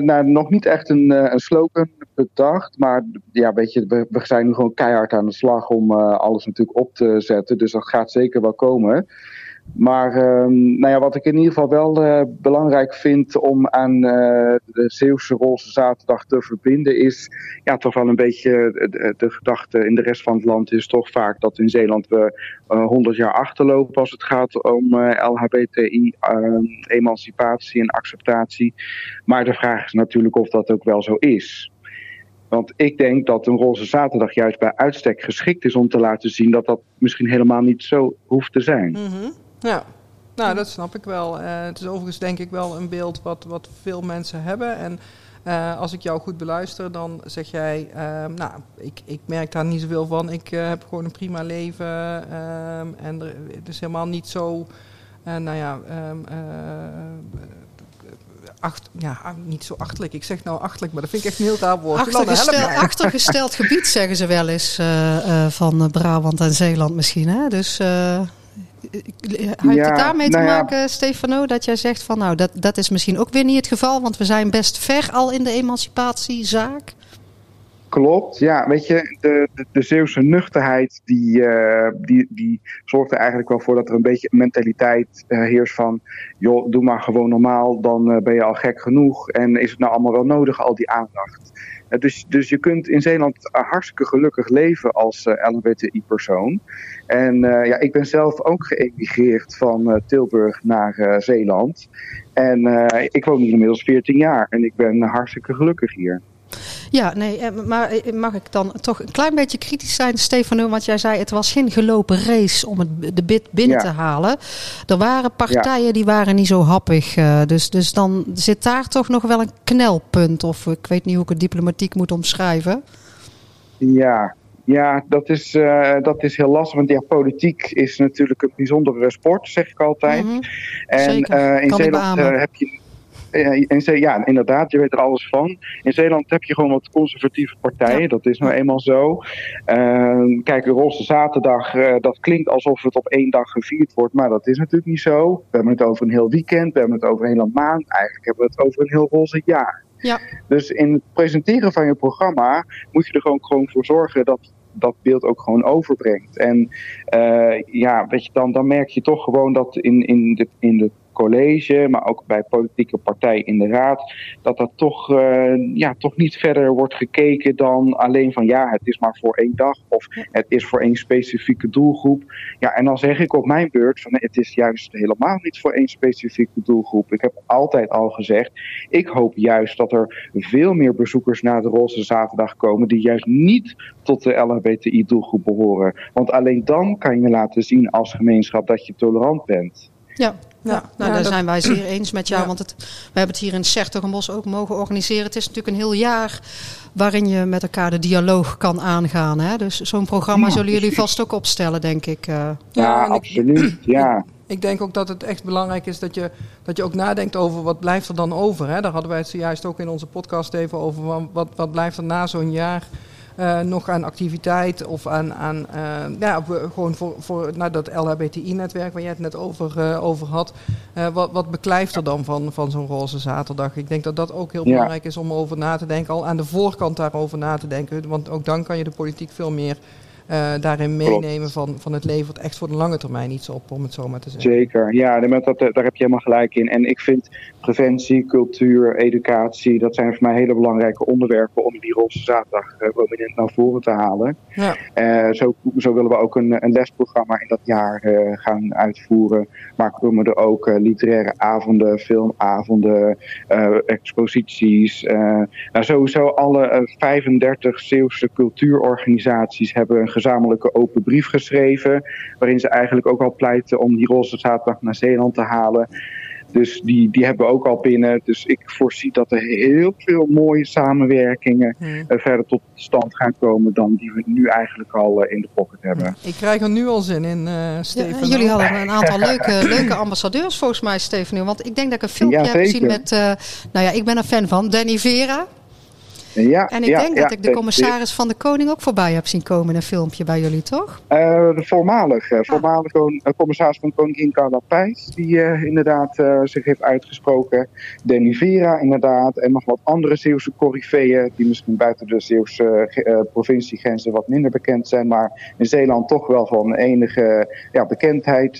Nou, nog niet echt een, een slogan bedacht. Maar ja, weet je, we, zijn nu gewoon keihard aan de slag om alles natuurlijk op te zetten. Dus dat gaat zeker wel komen. Maar ehm, nou ja, wat ik in ieder geval wel uh, belangrijk vind om aan uh, de Zeeuwse Roze Zaterdag te verbinden, is ja, toch wel een beetje de, gedachte in de rest van het land is toch vaak dat in Zeeland we uh, 100 jaar achterlopen als het gaat om LHBTI, ehm, en acceptatie. Maar de vraag is natuurlijk of dat ook wel zo is. Want ik denk dat een roze zaterdag juist bij uitstek geschikt is om te laten zien dat dat misschien helemaal niet zo hoeft te zijn. Mm. Ja, nou dat snap ik wel. Uh, het is overigens denk ik wel een beeld wat, wat veel mensen hebben. En uh, als ik jou goed beluister, dan zeg jij, uh, nou, ik, ik merk daar niet zoveel van. Ik uh, heb gewoon een prima leven. Ehm, en er, het is helemaal niet zo, nou ja, um, acht, ja, niet zo achterlijk. Ik zeg nou achterlijk, maar dat vind ik echt een heel raar woord. Achtergesteld, achtergesteld gebied zeggen ze wel eens van Brabant en Zeeland misschien. Hè? Dus heeft ja, het daarmee te nou maken, Stefano, dat jij zegt van nou, dat, dat is misschien ook weer niet het geval, want we zijn best ver al in de emancipatiezaak? Klopt, ja. Weet je, de, de, de Zeeuwse nuchterheid die, uh, die, die zorgt er eigenlijk wel voor dat er een beetje een mentaliteit uh, heerst van... joh, doe maar gewoon normaal, dan uh, ben je al gek genoeg. En is het nou allemaal wel nodig, al die aandacht? Dus, dus je kunt in Zeeland hartstikke gelukkig leven als LHBTI-persoon. En uh, ja, ik ben zelf ook geëmigreerd van Tilburg naar Zeeland. En ik woon hier inmiddels 14 jaar en ik ben hartstikke gelukkig hier. Ja, nee, maar mag ik dan toch een klein beetje kritisch zijn, Stefano? Want jij zei het was geen gelopen race om het, de bid binnen ja. te halen. Er waren partijen ja. die waren niet zo happig. dus, dus dan zit daar toch nog wel een knelpunt. Of ik weet niet hoe ik het diplomatiek moet omschrijven. Ja, ja, dat is, uh, dat is heel lastig. Want ja, politiek is natuurlijk een bijzondere sport, zeg ik altijd. Mm -hmm. En uh, in Zeeland uh, heb je. In, ja, inderdaad, je weet er alles van. In Zeeland heb je gewoon wat conservatieve partijen. Ja. Dat is nou eenmaal zo. kijk, de Roze Zaterdag, dat klinkt alsof het op één dag gevierd wordt. Maar dat is natuurlijk niet zo. We hebben het over een heel weekend. We hebben het over een hele maand. Eigenlijk hebben we het over een heel roze jaar. Ja. Dus in het presenteren van je programma moet je er gewoon, gewoon voor zorgen dat dat beeld ook gewoon overbrengt. En uh, ja, weet je, dan, dan merk je toch gewoon dat in, in, de, in de college, maar ook bij politieke partijen in de raad, dat dat toch, uh, ja, toch niet verder wordt gekeken dan alleen van ja, het is maar voor één dag of het is voor één specifieke doelgroep. Ja, en dan zeg ik op mijn beurt van het is juist helemaal niet voor één specifieke doelgroep. Ik heb altijd al gezegd, ik hoop juist dat er veel meer bezoekers naar de Roze Zaterdag komen die juist niet tot de LHBTI doelgroep behoren. Want alleen dan kan je laten zien als gemeenschap dat je tolerant bent. Ja, ja, ja, nou, ja, daar dat... zijn wij zeer eens met jou. Ja. Want het, we hebben het hier in Sertogenbos ook mogen organiseren. Het is natuurlijk een heel jaar waarin je met elkaar de dialoog kan aangaan. Hè? Dus zo'n programma zullen jullie vast ook opstellen, denk ik. Uh. Ja, absoluut. Ja. Ik denk ook dat het echt belangrijk is dat je, dat je ook nadenkt over wat blijft er dan over. Hè? Daar hadden wij het zojuist ook in onze podcast even over. Wat, wat blijft er na zo'n jaar uh, nog aan activiteit of aan, aan uh, ja, gewoon voor, voor nou, dat LHBTI-netwerk waar jij het net over, uh, over had. wat, wat beklijft er dan van, van zo'n roze zaterdag? Ik denk dat dat ook heel ja. belangrijk is om over na te denken, al aan de voorkant daarover na te denken. Want ook dan kan je de politiek veel meer uh, daarin meenemen van, van het levert echt voor de lange termijn iets op, om het zo maar te zeggen. Zeker, ja, dat, daar heb je helemaal gelijk in. En ik vind preventie, cultuur, educatie, dat zijn voor mij hele belangrijke onderwerpen om die roze zaterdag uh, prominent naar voren te halen. Ja. Uh, zo, zo willen we ook een, een lesprogramma in dat jaar gaan uitvoeren. Maar komen er ook literaire avonden, filmavonden, exposities. nou, sowieso alle 35 Zeeuwse cultuurorganisaties hebben een gezamenlijke open brief geschreven. Waarin ze eigenlijk ook al pleiten om die roze zaterdag naar Zeeland te halen. Dus die, die hebben we ook al binnen. Dus ik voorzie dat er heel veel mooie samenwerkingen hmm. uh, verder tot stand gaan komen dan die we nu eigenlijk al uh, in de pocket hebben. Ik krijg er nu al zin in, uh, Steven. Ja, jullie hadden een aantal leuke, leuke ambassadeurs volgens mij, Steven. Want ik denk dat ik een filmpje ja, heb gezien met, nou ja, ik ben een fan van Danny Vera. Ja, en ik denk dat ik de commissaris van de Koning ook voorbij heb zien komen in een filmpje bij jullie, toch? Uh, de voormalig, uh, voormalig commissaris van Koningin Carla Pijs, die inderdaad zich heeft uitgesproken. Danny Vera inderdaad. En nog wat andere Zeeuwse coryfeeën, die misschien buiten de Zeeuwse provinciegrenzen wat minder bekend zijn. Maar in Zeeland toch wel van enige ja, bekendheid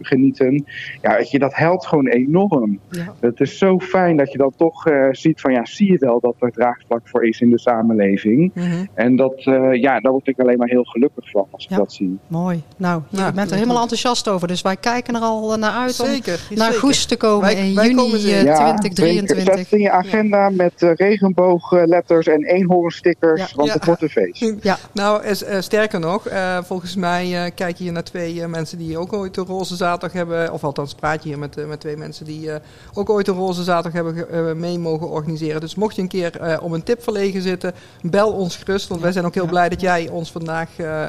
genieten. Ja, je, dat helpt gewoon enorm. Het is zo fijn dat je dan toch ziet van, ja, zie je wel dat er draagvlak voor is in de samenleving. Mhm. En dat, uh, ja, daar word ik alleen maar heel gelukkig van als ik dat zie. Mooi. Nou, je bent er helemaal enthousiast over. Dus wij kijken er al eh, naar uit zeker, om naar Goes te komen in juni 2023. Eh, Zet in je agenda met regenboogletters en eenhoornstickers, want het wordt een feest. Ja. Nou, sterker nog, volgens mij kijk je hier naar twee mensen die ook ooit een roze zaterdag hebben. Of althans praat je hier met, met twee mensen die ook ooit een roze zaterdag hebben mee mogen organiseren. Dus mocht je een keer uh, om een tip verlegen zitten, bel ons gerust. Want wij zijn ook heel blij dat jij ons vandaag uh,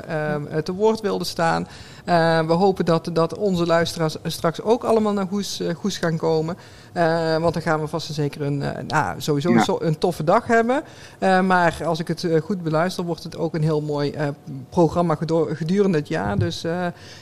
te woord wilde staan. We hopen dat, dat onze luisteraars straks ook allemaal naar Goes, Goes gaan komen. Uh, want dan gaan we vast en zeker een, uh, nou, sowieso een toffe dag hebben. Uh, maar als ik het goed beluister, wordt het ook een heel mooi programma gedurende het jaar. Dus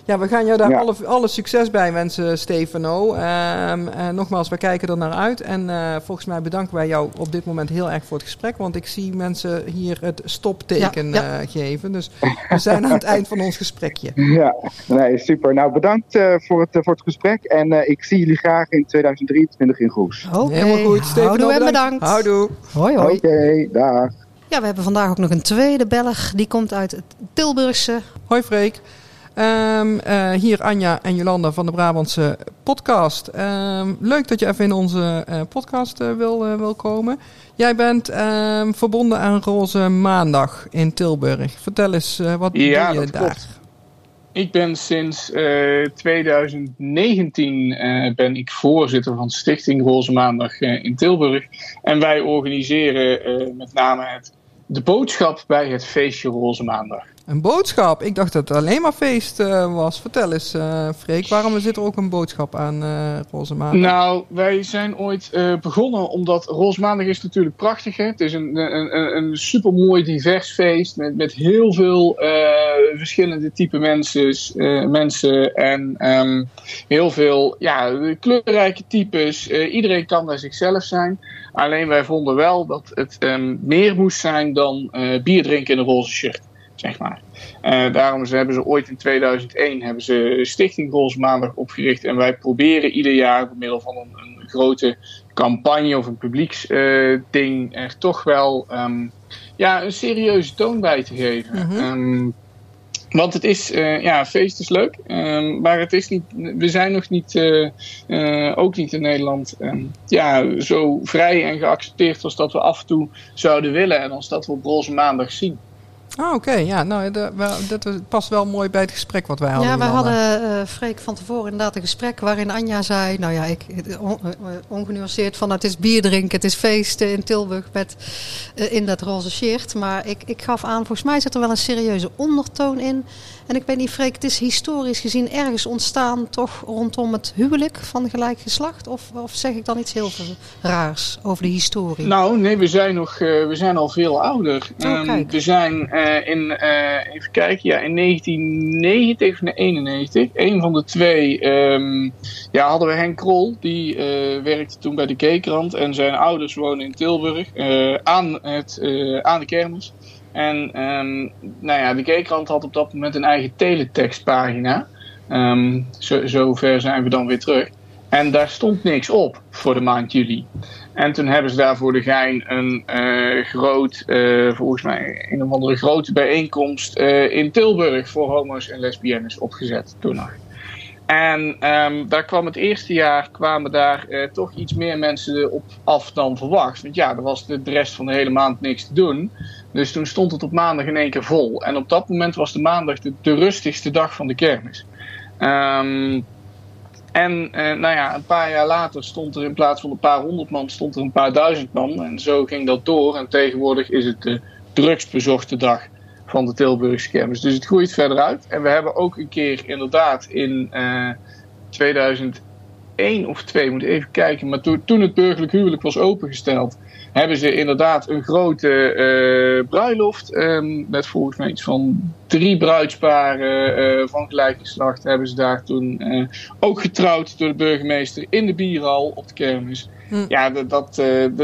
ja, we gaan jou daar alle, alle succes bij wensen, Stefano. Ehm, nogmaals, we kijken er naar uit. En volgens mij bedanken wij jou op dit moment heel erg voor het gesprek. Want ik zie mensen hier het stopteken ja, geven. Dus we zijn aan het eind van ons gesprekje. Ja, nee, super. Nou, bedankt voor, het, voor het gesprek. En ik zie jullie graag in 2023 in Goes. Oké, Helemaal goed. Steven, Houdoe en bedankt. Houdoe. Hoi, hoi. Oké, dag. Ja, we hebben vandaag ook nog een tweede Belg. Die komt uit het Tilburgse. Hoi Freek. Um, uh, hier Anja en Jolanda van de Brabantse podcast. Um, leuk dat je even in onze uh, podcast uh, wil, wil komen. Jij bent um, verbonden aan Roze Maandag in Tilburg. Vertel eens, wat ja, doe je daar? Klopt. Ik ben sinds uh, 2019 uh, ben ik voorzitter van Stichting Roze Maandag uh, in Tilburg. En wij organiseren eh, met name het, de boodschap bij het feestje Roze Maandag. Een boodschap? Ik dacht dat het alleen maar feest uh, was. Vertel eens, uh, Freek, waarom zit er ook een boodschap aan uh, Roze Maandag? Nou, wij zijn ooit begonnen omdat Roze Maandag is natuurlijk prachtig. Hè? Het is een, een, een, supermooi divers feest met, met heel veel verschillende type mensen, mensen en um, heel veel ja, kleurrijke types. iedereen kan daar zichzelf zijn. Alleen wij vonden wel dat het um, meer moest zijn dan bier drinken in een roze shirt zeg maar. Uh, daarom hebben ze ooit in 2001 hebben ze Stichting Goals Maandag opgericht. En wij proberen ieder jaar door middel van een, een grote campagne of een publieksding uh, er toch wel um, ja, een serieuze toon bij te geven. Mm -hmm. um, want het is, uh, ja, feest is leuk, um, maar het is niet, we zijn nog niet, uh, uh, ook niet in Nederland, um, ja, zo vrij en geaccepteerd als dat we af en toe zouden willen en als dat we op roze maandag zien. Ah, oké. Ja, nou, dat past wel mooi bij het gesprek wat wij hadden. Ja, wij hadden, uh, Freek, van tevoren inderdaad een gesprek waarin Anja zei... Nou ja, ik, on, ongenuanceerd van het is bier drinken, het is feesten in Tilburg met, uh, in dat roze shirt. Maar ik, ik gaf aan, volgens mij zit er wel een serieuze ondertoon in... En ik weet niet, Freek, het is historisch gezien ergens ontstaan toch rondom het huwelijk van gelijk geslacht? Of, of zeg ik dan iets heel raars over de historie? Nou, nee, we zijn, nog, uh, we zijn al veel ouder. Oh, um, we zijn uh, in, uh, even kijken, ja, in 1990 of 1991, een van de twee, um, ja, hadden we Henk Krol. Die werkte toen bij de Keekrand en zijn ouders wonen in Tilburg aan, het, aan de kermis. En um, nou ja, de G-krant had op dat moment een eigen teletextpagina. Um, zo, zover zijn we dan weer terug. En daar stond niks op voor de maand juli. En toen hebben ze daar voor de gein een uh, groot, uh, volgens mij een of andere grote bijeenkomst uh, in Tilburg voor homo's en lesbiennes opgezet toen nog. En um, daar kwam het eerste jaar kwamen daar toch iets meer mensen op af dan verwacht. Want ja, er was de, de rest van de hele maand niks te doen. Dus toen stond het op maandag in één keer vol. En op dat moment was de maandag de, de rustigste dag van de kermis. Um, en uh, nou ja, een paar jaar later stond er in plaats van een paar honderd man, stond er een paar duizend man. En zo ging dat door. En tegenwoordig is het de drugsbezochte dag van de Tilburgse kermis. Dus het groeit verder uit. En we hebben ook een keer inderdaad in uh, 2011 één of twee, moet even kijken. Maar toen het burgerlijk huwelijk was opengesteld, hebben ze inderdaad een grote uh, bruiloft. Um, met volgens mij iets van drie bruidsparen uh, van gelijk geslacht. Hebben ze daar toen uh, ook getrouwd door de burgemeester in de bierhal op de kermis. Hm. Ja, dat, dat,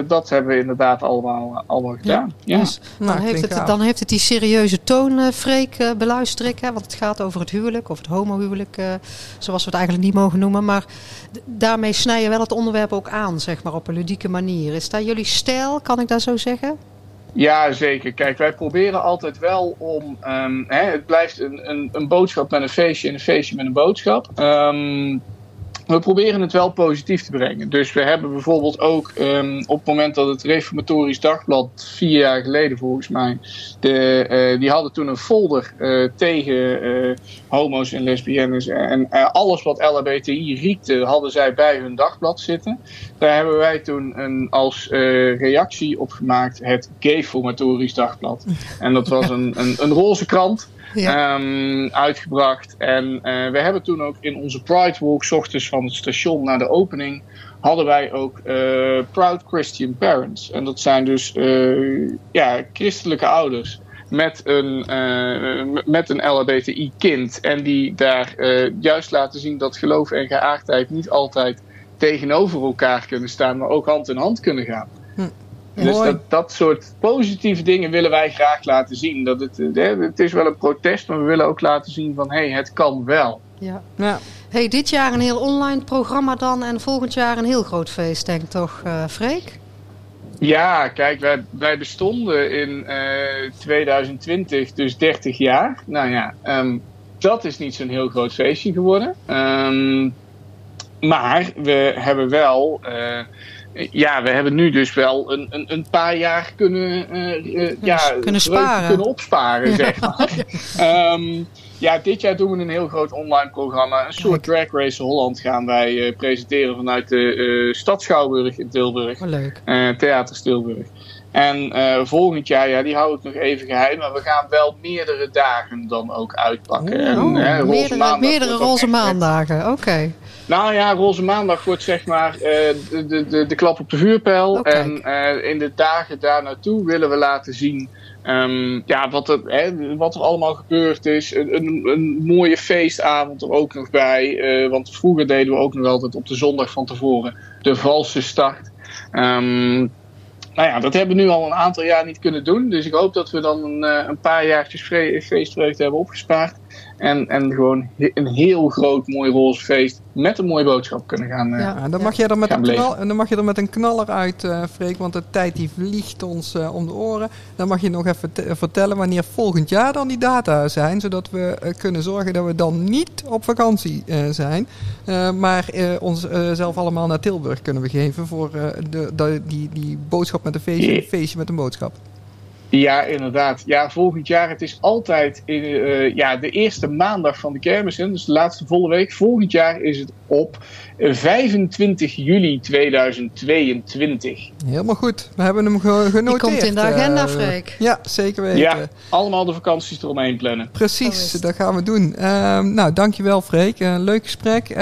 dat, hebben we inderdaad allemaal, allemaal gedaan. Ja. Dus dan, nou, heeft het, dan heeft het die serieuze toon, Freek, beluister ik. Hè? Want het gaat over het huwelijk, of het homohuwelijk, zoals we het eigenlijk niet mogen noemen. Maar daarmee snij je wel het onderwerp ook aan, zeg maar, op een ludieke manier. Is dat jullie stijl, kan ik dat zo zeggen? Ja, zeker. Kijk, wij proberen altijd wel om. Um, hè, het blijft een, een, een, boodschap met een feestje en een feestje met een boodschap. Um, we proberen het wel positief te brengen. Dus we hebben bijvoorbeeld ook um, op het moment dat het Reformatorisch Dagblad, vier jaar geleden volgens mij, de, uh, die hadden toen een folder uh, tegen uh, homo's en lesbiennes en alles wat LHBTI riekte, hadden zij bij hun dagblad zitten. Daar hebben wij toen een, als reactie op gemaakt het Gay-Formatorisch Dagblad. En dat was een, een, een roze krant. Ja. Um, uitgebracht. En uh, we hebben toen ook in onze Pride Walk, s ochtends van het station naar de opening, hadden wij ook uh, Proud Christian Parents. En dat zijn dus uh, ja, christelijke ouders met een, met een LHBTI-kind. En die daar juist laten zien dat geloof en geaardheid niet altijd tegenover elkaar kunnen staan, maar ook hand in hand kunnen gaan. Hm. Dus dat, dat soort positieve dingen willen wij graag laten zien. Dat het, hè, het is wel een protest, maar we willen ook laten zien van hé, hey, het kan wel. Ja. ja. Hey, dit jaar een heel online programma dan en volgend jaar een heel groot feest, denk ik toch, uh, Freek? Ja, kijk, wij, wij bestonden in uh, eh, 2020 dus 30 jaar. Nou ja, um, dat is niet zo'n heel groot feestje geworden. Um, maar we hebben wel. Uh, ja, we hebben nu dus wel een, een, een paar jaar kunnen, uh, ja, kunnen, sparen. kunnen opsparen, zeg maar. um, ja, dit jaar doen we een heel groot online programma. Een soort Drag Race Holland gaan wij uh, presenteren vanuit de uh, Stad Schouwburg in Tilburg. Oh, leuk. Theater Tilburg. En volgend jaar, ja, die hou ik nog even geheim, maar we gaan wel meerdere dagen dan ook uitpakken. Oh, en, meerdere, meerdere roze maandagen, oké. Nou ja, Roze Maandag wordt zeg maar uh, de, de, de klap op de vuurpijl. Oh, en uh, in de dagen daar naartoe willen we laten zien um, ja, wat, er, hè, wat er allemaal gebeurd is. Een, een, een, mooie feestavond er ook nog bij. Uh, want vroeger deden we ook nog altijd op de zondag van tevoren de valse start. Um, nou ja, dat hebben we nu al een aantal jaar niet kunnen doen. Dus ik hoop dat we dan een, een paar jaartjes feestvreugde hebben opgespaard. En, en gewoon een heel groot mooi roze feest met een mooie boodschap kunnen gaan. Eh, ja, dan, mag je er met een knal, dan mag je er met een knaller uit, uh, Freek, want de tijd die vliegt ons uh, om de oren. Dan mag je nog even vertellen wanneer volgend jaar dan die data zijn, zodat we kunnen zorgen dat we dan niet op vakantie zijn, maar ons zelf allemaal naar Tilburg kunnen begeven voor de, de, die, die boodschap met een feestje, feestje met een boodschap. Ja, inderdaad. Ja, volgend jaar. Het is altijd in, uh, ja, de eerste maandag van de kermis. Dus de laatste volle week. Volgend jaar is het op 25 juli 2022. Helemaal goed. We hebben hem genoteerd. Die komt in de agenda, uh, Freek. Ja, zeker weten. Ja, allemaal de vakanties eromheen plannen. Precies, dat gaan we doen. Uh, nou, dankjewel Freek. Een leuk gesprek. Uh,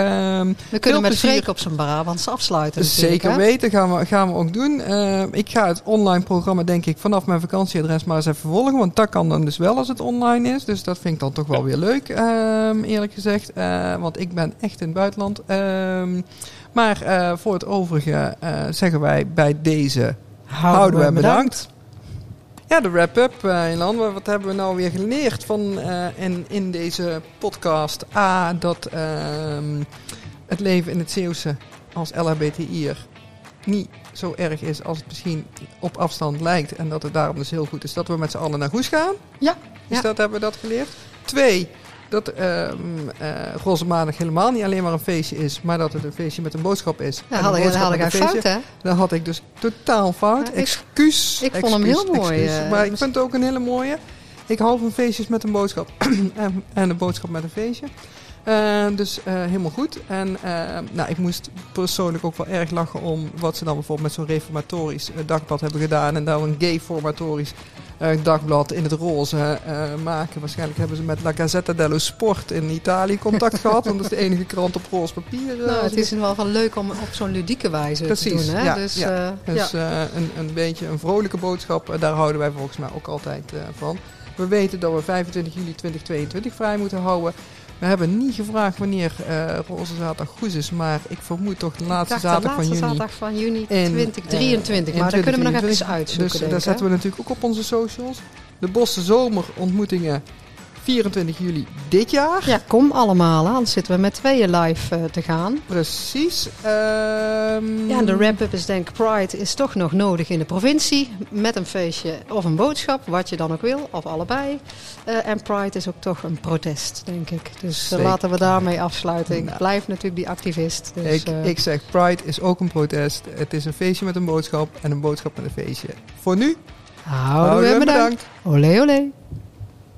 we kunnen met Freek op zijn Brabants afsluiten. Zeker weten, gaan we, gaan we ook doen. Ehm, ik ga het online programma denk ik vanaf mijn vakantieadres maar eens even volgen. Want dat kan dan dus wel als het online is. Dus dat vind ik dan toch wel weer leuk, ehm, eerlijk gezegd. want ik ben echt in het buitenland. Um, maar uh, voor het overige uh, zeggen wij bij deze houden, we bedankt. Ja, de wrap-up, uh, Ilan. Wat hebben we nou weer geleerd van, in, in deze podcast? A, dat ehm, het leven in het Zeeuwse als LHBTI'er niet zo erg is als het misschien op afstand lijkt. En dat het daarom dus heel goed is dat we met z'n allen naar Goes gaan. Ja. Dus dat hebben we dat geleerd. Twee, dat uh, Roze Maandag helemaal niet alleen maar een feestje is, maar dat het een feestje met een boodschap is. Ja, had, ik, had ik fout, hè? Dat had ik dus totaal fout. excuus. Ik, vond hem heel mooi. Uh, maar ik vind het ook een hele mooie. Ik hou van feestjes met een boodschap en, en een boodschap met een feestje. Uh, dus uh, helemaal goed. En uh, nou, ik moest persoonlijk ook wel erg lachen om wat ze dan bijvoorbeeld met zo'n reformatorisch dagblad hebben gedaan. En daar een gay-formatorisch dagblad in het roze maken. Waarschijnlijk hebben ze met La Gazzetta dello Sport in Italië contact gehad. Want dat is de enige krant op roze papier. nou, het is wel van leuk om op zo'n ludieke wijze te doen. Hè? Ja, dus, ja. dus een, een beetje een vrolijke boodschap. daar houden wij volgens mij ook altijd van. We weten dat we 25 juli 2022 vrij moeten houden. We hebben niet gevraagd wanneer uh, Roze Zaterdag goed is, maar ik vermoed toch de laatste zaterdag van juni. De laatste zaterdag van juni 2023, uh, maar daar kunnen we nog even uitzoeken. Dus daar zetten we natuurlijk ook op onze socials. De Bosse Zomerontmoetingen 24 juli dit jaar. Ja, kom allemaal. Anders zitten we met tweeën live uh, te gaan. Precies. Um... Ja, de wrap-up is denk Pride is toch nog nodig in de provincie. Met een feestje of een boodschap, wat je dan ook wil. Of allebei. Uh, en Pride is ook toch een protest, denk ik. Dus uh, laten we daarmee afsluiten. Ik nou. blijf natuurlijk die activist. Dus, ik, ik zeg Pride is ook een protest. Het is een feestje met een boodschap en een boodschap met een feestje. Voor nu, houden we bedankt. bedankt. Olé, olé.